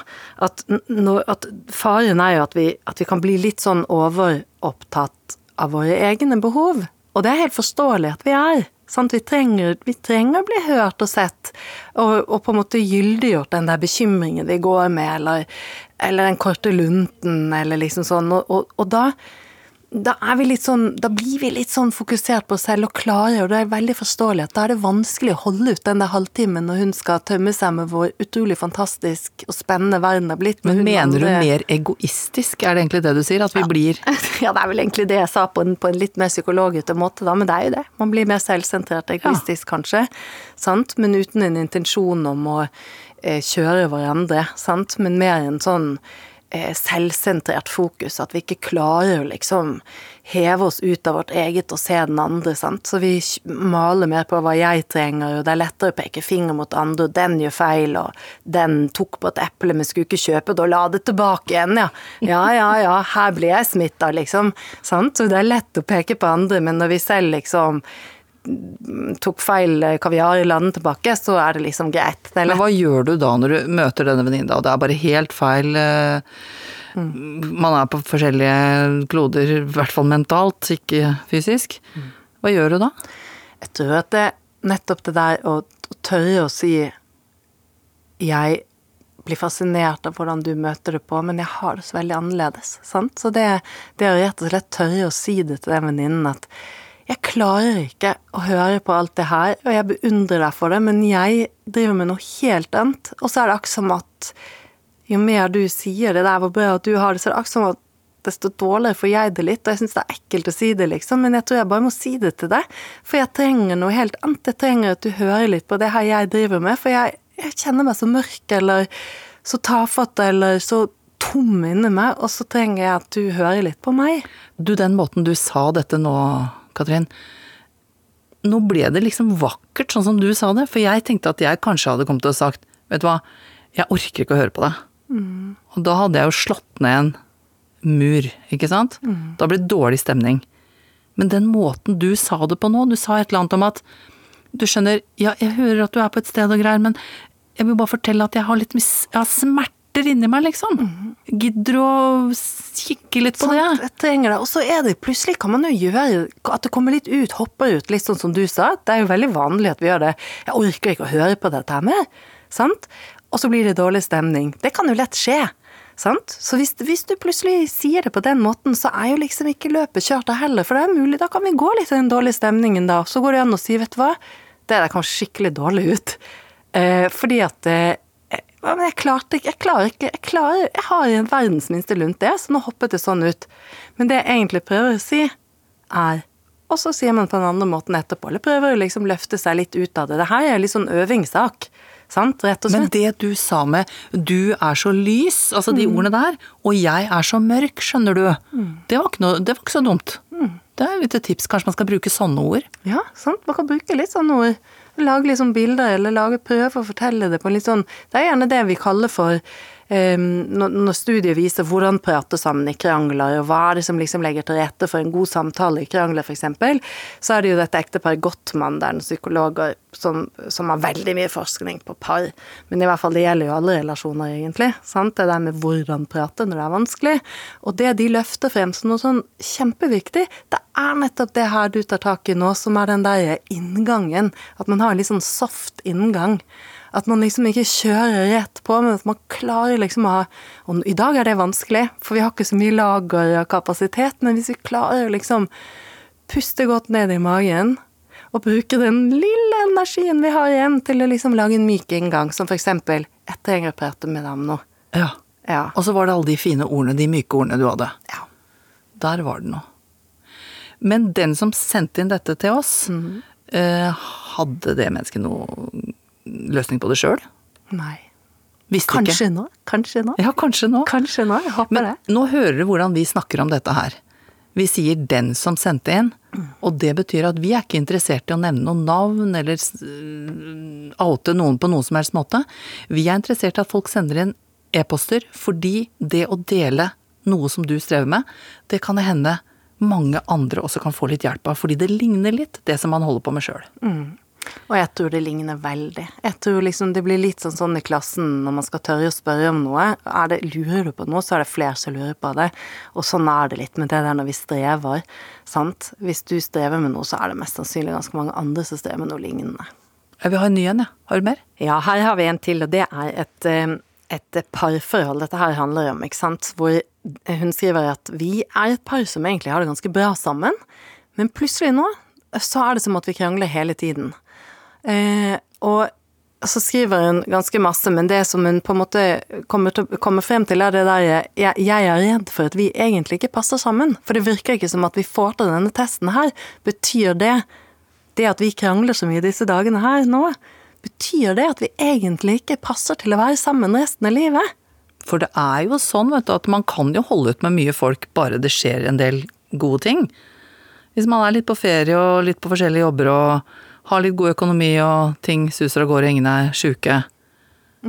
at, når, at faren er jo at vi, at vi kan bli litt sånn overopptatt av våre egne behov. Og det er helt forståelig at vi er. Vi, trenger, vi trenger å bli hørt og sett, og, og, på en måte gyldiggjort den der bekymringen vi går med, eller, eller den korte lunten, eller liksom sånn. Og, og, og da da, sånn, da blir vi litt sånn fokusert på oss selv og klare, og det er veldig forståelig at da er det vanskelig å holde ut den der halvtimen når hun skal tømme seg med hvor utrolig fantastisk og spennende verden er blitt. Men mener andre... du mer egoistisk, er det egentlig det du sier? At vi ja. blir [LAUGHS] Ja, det er vel egentlig det jeg sa på en, på en litt mer psykologete måte, da, men det er jo det. Man blir mer selvsentrert, egoistisk ja. kanskje, sant, men uten en intensjon om å eh, kjøre hverandre, sant, men mer en sånn selvsentrert fokus, at vi ikke klarer å liksom heve oss ut av vårt eget og se den andre, sant. Så vi maler mer på hva jeg trenger, og det er lettere å peke finger mot andre, og den gjør feil, og den tok på et eple, men skulle ikke kjøpe det, og la det tilbake igjen, ja. Ja, ja, ja, her blir jeg smitta, liksom. Sant. Så det er lett å peke på andre, men når vi selv liksom tok feil kaviar i landet tilbake, så er det liksom greit. Det Men hva gjør du da når du møter denne venninna, og det er bare helt feil mm. Man er på forskjellige kloder, i hvert fall mentalt, ikke fysisk. Hva gjør du da? Jeg tror at det nettopp det der å, å tørre å si Jeg blir fascinert av hvordan du møter det på, men jeg har det så veldig annerledes. Sant? Så det, det å rett og slett tørre å si det til den venninnen at jeg klarer ikke å høre på alt det her, og jeg beundrer deg for det, men jeg driver med noe helt annet. Og så er det akkurat som at jo mer du sier det der hvor bra at du har det, så er det akkurat som at desto dårligere får jeg det litt, og jeg syns det er ekkelt å si det, liksom, men jeg tror jeg bare må si det til deg, for jeg trenger noe helt annet. Jeg trenger at du hører litt på det her jeg driver med, for jeg, jeg kjenner meg så mørk, eller så tafatt, eller så tom inni meg, og så trenger jeg at du hører litt på meg. Du, den måten du sa dette nå Katrin. Nå ble det liksom vakkert, sånn som du sa det, for jeg tenkte at jeg kanskje hadde kommet til å sagt vet du hva, jeg orker ikke å høre på deg. Mm. Og da hadde jeg jo slått ned en mur, ikke sant? Mm. Da ble det dårlig stemning. Men den måten du sa det på nå, du sa et eller annet om at du skjønner, ja, jeg hører at du er på et sted og greier, men jeg vil bare fortelle at jeg har litt mis jeg har smerte smerter inni meg, liksom. Gidder å kikke litt på sånn, det? Jeg trenger det. Og så er det plutselig kan man jo gjøre at det kommer litt ut, hopper ut, litt sånn som du sa. Det er jo veldig vanlig at vi gjør det. Jeg orker ikke å høre på dette her mer. Sant? Og så blir det dårlig stemning. Det kan jo lett skje. Sant? Så hvis, hvis du plutselig sier det på den måten, så er jo liksom ikke løpet kjørt da heller. For det er mulig, da kan vi gå litt i den dårlige stemningen da. Så går det an å si, vet du hva, det der kom skikkelig dårlig ut. Eh, fordi at eh, ja, men jeg klarte ikke, jeg klarer ikke, jeg klarer Jeg har en verdens minste lunt, det, så nå hoppet det sånn ut. Men det jeg egentlig prøver å si, er Og så sier man på den andre måten etterpå, eller prøver å liksom løfte seg litt ut av det. Det her er litt sånn øvingssak. Sant, rett og slett. Men det du sa med 'du er så lys', altså de ordene der, og 'jeg er så mørk', skjønner du. Det, var noe, det var ikke så dumt. Det er litt lite tips, kanskje man skal bruke sånne ord. Ja, sant. Man kan bruke litt sånne ord. Lage sånn bilder, eller lage prøve å fortelle det på litt sånn Det er gjerne det vi kaller for når, når studiet viser hvordan prate sammen i krangler, og hva er det som liksom legger til rette for en god samtale i krangler, f.eks., så er det jo dette ekteparet Gottmann, der er en psykolog som, som har veldig mye forskning på par. Men i hvert fall det gjelder jo alle relasjoner, egentlig. sant? Det der med hvordan prate når det er vanskelig. Og det de løfter frem som noe sånn kjempeviktig, det er nettopp det her du tar tak i nå, som er den der inngangen. At man har en litt sånn soft inngang. At man liksom ikke kjører rett på, men at man klarer liksom å ha Og i dag er det vanskelig, for vi har ikke så mye lager og kapasitet, men hvis vi klarer å liksom puste godt ned i magen og bruke den lille energien vi har igjen til å liksom lage en myk inngang, som for eksempel 'Jeg reparerte med om noe'. Ja. Ja. Og så var det alle de fine ordene, de myke ordene du hadde. ja. Der var det noe. Men den som sendte inn dette til oss, Mhm. eh, hadde det mennesket noe løsning på det sjøl? Nei. Visste Kanskje ikke. nå. Kanskje nå. Ja, kanskje nå. Kanskje nå. Jeg håper Men det. nå hører du hvordan vi snakker om dette her. Vi sier 'den som sendte inn', og det betyr at vi er ikke interessert i å nevne noen navn eller oute noen på noen som helst måte. Vi er interessert i at folk sender inn e-poster, fordi det å dele noe som du strever med, det kan det hende mange andre også kan få litt hjelp av, fordi det ligner litt det som man holder på med sjøl. Og jeg tror det ligner veldig. Jeg tror liksom det blir litt sånn sånn i klassen når man skal tørre å spørre om noe. Er det, lurer du på noe, så er det flere som lurer på det. Og sånn er det litt med det der når vi strever. Sant? Hvis du strever med noe, så er det mest sannsynlig ganske mange andre som strever med noe lignende. Jeg vil ha en ny en, jeg. Har du mer? Ja, her har vi en til, og det er et, eh, et parforhold dette her handler om, ikke sant. Hvor hun skriver at vi er et par som egentlig har det ganske bra sammen, men plutselig nå så er det som at vi krangler hele tiden. Eh, og så skriver hun ganske masse, men det som hun på en måte kommer, til, kommer frem til, er det der jeg, jeg er redd for at vi egentlig ikke passer sammen. For det virker ikke som at vi får til denne testen her. Betyr det det at vi krangler så mye disse dagene her nå, betyr det at vi egentlig ikke passer til å være sammen resten av livet? For det er jo sånn, vet du, at man kan jo holde ut med mye folk bare det skjer en del gode ting. Hvis man er litt på ferie og litt på forskjellige jobber og har litt god økonomi og ting suser av gårde ingen er sjuke,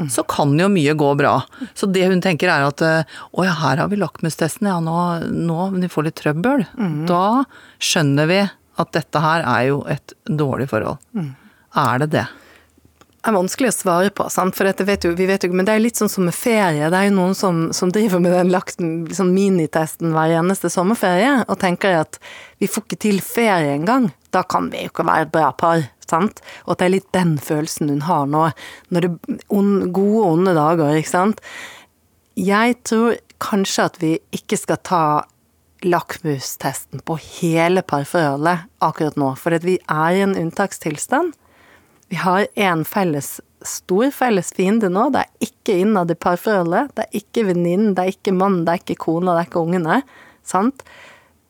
så kan jo mye gå bra. Så det hun tenker er at å ja, her har vi lakmustesten, ja nå, nå vi får litt trøbbel. Da skjønner vi at dette her er jo et dårlig forhold. Er det det? Er vanskelig å svare på, sant? for dette vet jo, vi vet jo men det er litt sånn som med ferie. Det er jo noen som, som driver med den lagt, sånn minitesten hver eneste sommerferie, og tenker at vi får ikke til ferie engang. Da kan vi jo ikke være et bra par. Sant? Og at det er litt den følelsen hun har nå. Når det on, gode onde dager, ikke sant. Jeg tror kanskje at vi ikke skal ta lakmustesten på hele parforholdet akkurat nå, for vi er i en unntakstilstand. Vi har en felles, stor felles fiende nå. Det er ikke innad i parforholdet. Det er ikke venninnen, det er ikke mannen, det er ikke kona, det er ikke ungene. Sant?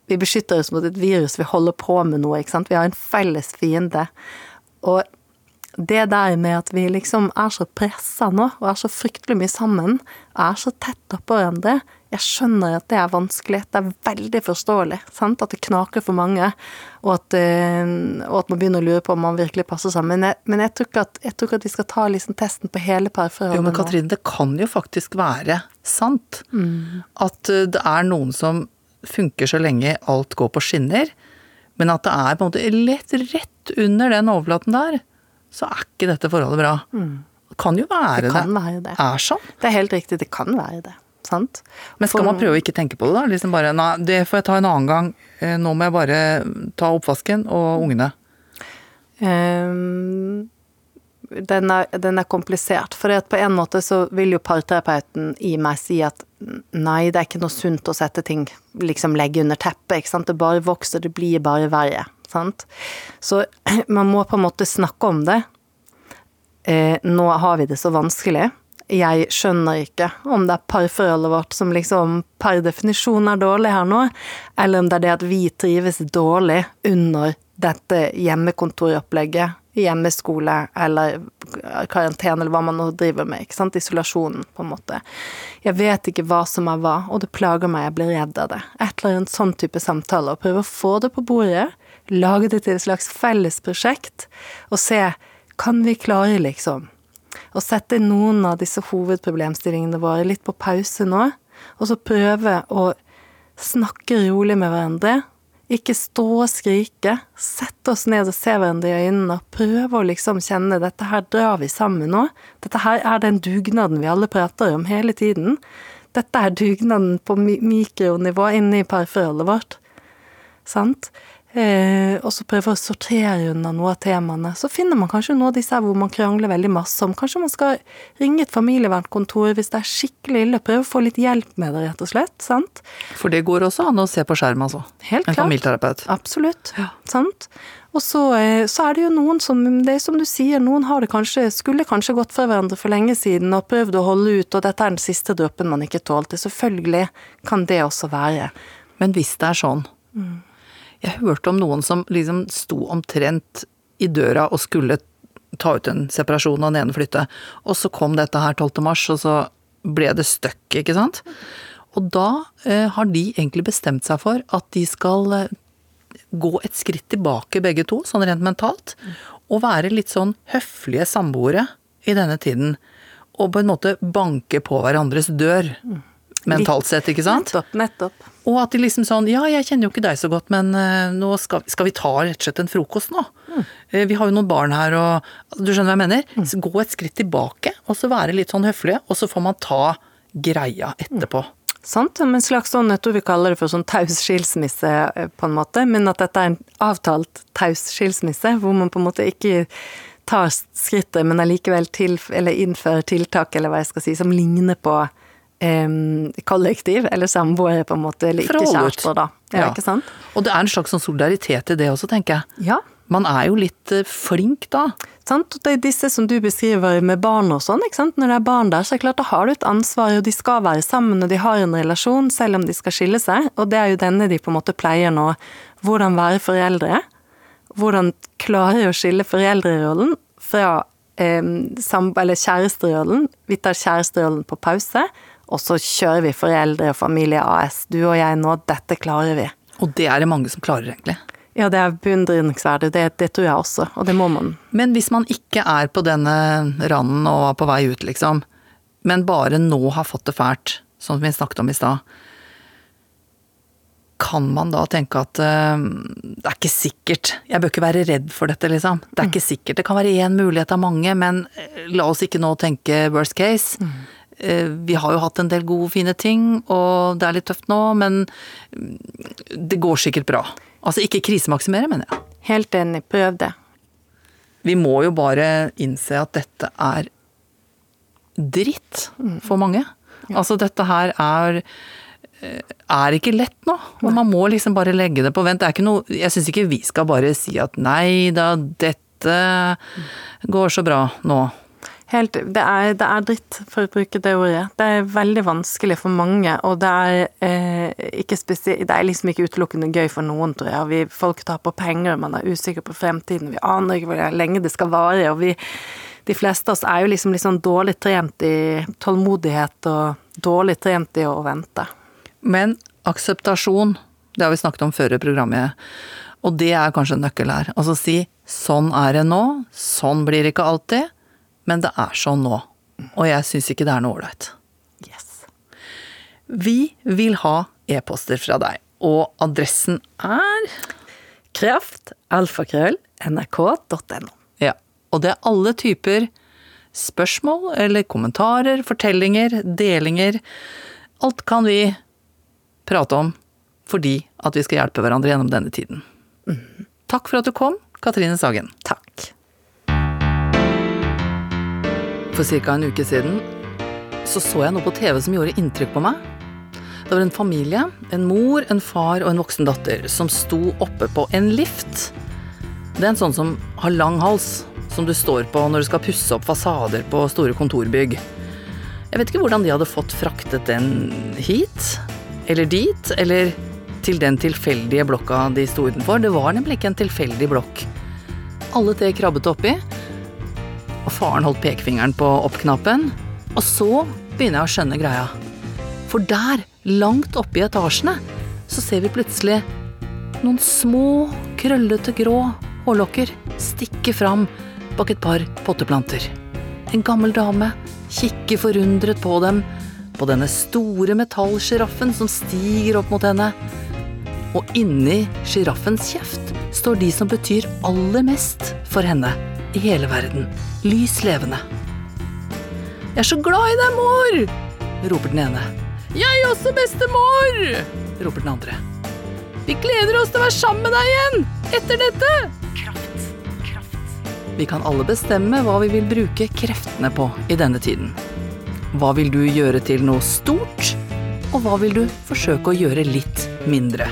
Vi beskytter oss mot et virus, vi holder på med noe, ikke sant. Vi har en felles fiende. Og det der med at vi liksom er så pressa nå, og er så fryktelig mye sammen, er så tett oppå hverandre, jeg skjønner at det er vanskelig. Det er veldig forståelig. Sant? At det knaker for mange, og at, eh, og at man begynner å lure på om man virkelig passer sammen. Men jeg, men jeg, tror, ikke at, jeg tror ikke at vi skal ta liksom testen på hele parforholdet Jo, men. Katrine, det kan jo faktisk være sant. At eh, det er noen som funker så lenge alt går på skinner, men at det er på en måte lett rett under den overflaten der, så er ikke dette forholdet bra. Det kan jo være Det kan være det. er sånn. Det er helt riktig, det kan være det. Sant? Men skal For- man prøve å ikke tenke på det, da? Liksom bare Nei, det får jeg ta en annen gang. Eh, Nå må jeg bare ta oppvasken og ungene. Um, den er, den er komplisert. For på en måte så vil jo parterapeuten i meg si at nei, det er ikke noe sunt å sette ting liksom legge under teppet, ikke sant. Det bare vokser, det blir bare verre. Sant? Så [CLEARS THROAT] man må på en måte snakke om det. Eh, nå har vi det så vanskelig. Jeg skjønner ikke om det er parforholdet vårt som liksom per definisjon er dårlig her nå, eller om det er det at vi trives dårlig under dette hjemmekontoropplegget hjemmeskole eller karantene, eller hva man nå driver med. ikke sant? Isolasjonen, på en måte. Jeg vet ikke hva som er hva, og det plager meg, jeg blir redd av det. Et eller annet sånn type samtale, og prøve å få det på bordet, lage det til et slags fellesprosjekt, og se kan vi klare, liksom, å sette noen av disse hovedproblemstillingene våre litt på pause nå, og så prøve å snakke rolig med hverandre, ikke stå og skrike. Sette oss ned og se hverandre i øynene og prøve å liksom kjenne dette her drar vi sammen nå. Dette her er den dugnaden vi alle prater om hele tiden. Dette er dugnaden på mikronivå inne i parforholdet vårt. Sant? Eh, og så prøve å sortere unna noe av temaene. Så finner man kanskje noe av disse hvor man krangler veldig masse om. Kanskje man skal ringe et familievernkontor hvis det er skikkelig ille. Prøve å få litt hjelp med det, rett og slett. sant? For det går også an å se på skjerm, altså. Helt en klart. familieterapeut. Absolutt. Ja. Sant? Og så, eh, så, er det jo noen som Det er som du sier, noen har det kanskje Skulle kanskje gått fra hverandre for lenge siden og prøvd å holde ut, og dette er den siste dråpen man ikke tålte. Selvfølgelig kan det også være. Men hvis det er sånn mm jeg hørte om noen som liksom sto omtrent i døra og skulle ta ut en separasjon og den ene flytte, og så kom dette her 12. mars, og så ble det støkk, ikke sant. Og da eh, har de egentlig bestemt seg for at de skal eh, gå et skritt tilbake begge to, sånn rent mentalt, og være litt sånn høflige samboere i denne tiden. Og på en måte banke på hverandres dør mentalt sett, ikke sant? Nettopp, nettopp. Og at de liksom sånn Ja, jeg kjenner jo ikke deg så godt, men uh, nå skal, skal, vi ta rett og slett en frokost nå? Mm. Uh, vi har jo noen barn her og Du skjønner hva jeg mener? Mm. Gå et skritt tilbake, og så være litt sånn høflige, og så får man ta greia etterpå. Mm. Sant, en slags sånn, jeg tror vi kaller det for sånn taus skilsmisse, eh, på en måte, men at dette er en avtalt taus skilsmisse, hvor man på en måte ikke tar skrittet, men allikevel til, eller innfører tiltak, eller hva jeg skal si, som ligner på um, kollektiv, eller samboere, på en måte, eller ikke kjærester, da. Ja, Ikke sant? Og det er en slags sånn solidaritet i det også, tenker jeg. Ja. Man er jo litt eh, flink da. Sant, og det er disse som du beskriver med barn og sånn, ikke sant. Når det er barn der, så er det klart da har du et ansvar, og de skal være sammen, og de har en relasjon, selv om de skal skille seg. Og det er jo denne de på en måte pleier nå. Hvordan være foreldre. Hvordan klare å skille foreldrerollen fra eh, eller kjæresterollen. Vi tar kjæresterollen på pause og så kjører vi Foreldre og Familie AS. Du og jeg nå, dette klarer vi. Og det er det mange som klarer, egentlig. Ja, det er beundringsverdig. Det, det, tror jeg også, og det må man. Men hvis man ikke er på denne randen og er på vei ut, liksom, men bare nå har fått det fælt, som vi snakket om i stad, kan man da tenke at uh, det er ikke sikkert, jeg bør ikke være redd for dette, liksom. Det er mm. ikke sikkert. Det kan være én mulighet av mange, men eh, la oss ikke nå tenke worst case. Mm. Eh, vi har jo hatt en del gode, fine ting, og det er litt tøft nå, men det går sikkert bra. Altså ikke krisemaksimere, mener jeg. Helt enig, prøv det. Vi må jo bare innse at dette er dritt for mange. Ja. Altså dette her er eh, er ikke lett nå, og man må liksom bare legge det på vent. Det er ikke noe, jeg syns ikke vi skal bare si at nei da, dette går så bra nå. Helt, det, er, det, er, dritt, for å bruke det ordet. Det er veldig vanskelig for mange, og det er, eh, ikke det er liksom ikke utelukkende gøy for noen, tror jeg. Vi, folk taper penger, man er usikker på fremtiden, vi aner ikke hvor lenge det skal vare. og vi, De fleste av oss er jo liksom, liksom dårlig trent i tålmodighet og dårlig trent i å vente. Men akseptasjon, det har vi snakket om før i programmet, og det er kanskje en nøkkel her. Altså si sånn er det nå, sånn blir det ikke alltid men det er sånn nå. Og jeg syns ikke det er noe ålreit. Yes. Vi vil ha e-poster fra deg, og adressen er Kraft, alfakrøll, nrk.no. Ja. Og det er alle typer spørsmål eller kommentarer, fortellinger, delinger. Alt kan vi prate om fordi at vi skal hjelpe hverandre gjennom denne tiden. Mm. Takk for at du kom, Katrine Sagen. Takk. For ca. en uke siden så så jeg noe på TV som gjorde inntrykk på meg. Det var en familie, en mor, en far og en voksen datter, som sto oppe på en lift. Det er en sånn som har lang hals, som du står på når du skal pusse opp fasader på store kontorbygg. Jeg vet ikke hvordan de hadde fått fraktet den hit, eller dit, eller til den tilfeldige blokka de sto utenfor. Det var nemlig ikke en tilfeldig blokk. Alle tre krabbet oppi, og faren holdt pekefingeren på opp-knappen. Og så begynner jeg å skjønne greia. For der, langt oppe i etasjene, så ser vi plutselig noen små, krøllete grå hårlokker stikke fram bak et par potteplanter. En gammel dame kikker forundret på dem, på denne store metallsjiraffen som stiger opp mot henne. Og inni sjiraffens kjeft står de som betyr aller mest for henne i hele verden. Lys levende. Jeg er så glad i deg, mor! roper den ene. Jeg også, bestemor! roper den andre. Vi gleder oss til å være sammen med deg igjen etter dette! Kraft, kraft. Vi kan alle bestemme hva vi vil bruke kreftene på i denne tiden. Hva vil du gjøre til noe stort, og hva vil du forsøke å gjøre litt mindre?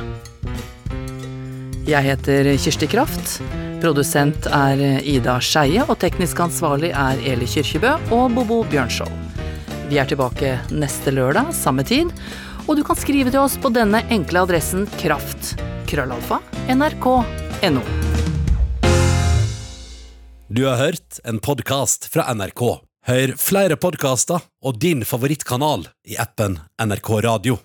Jeg heter Kirsti Kraft. Produsent er Ida Skeie, og teknisk ansvarlig er Eli Kyrkjebø og Bobo Bjørnskjold. Vi er tilbake neste lørdag, samme tid, og du kan skrive til oss på denne enkle adressen kraft. Krøllalfa. NRK.no. Du har hørt en podkast fra NRK. Hør flere podkaster og din favorittkanal i appen NRK Radio.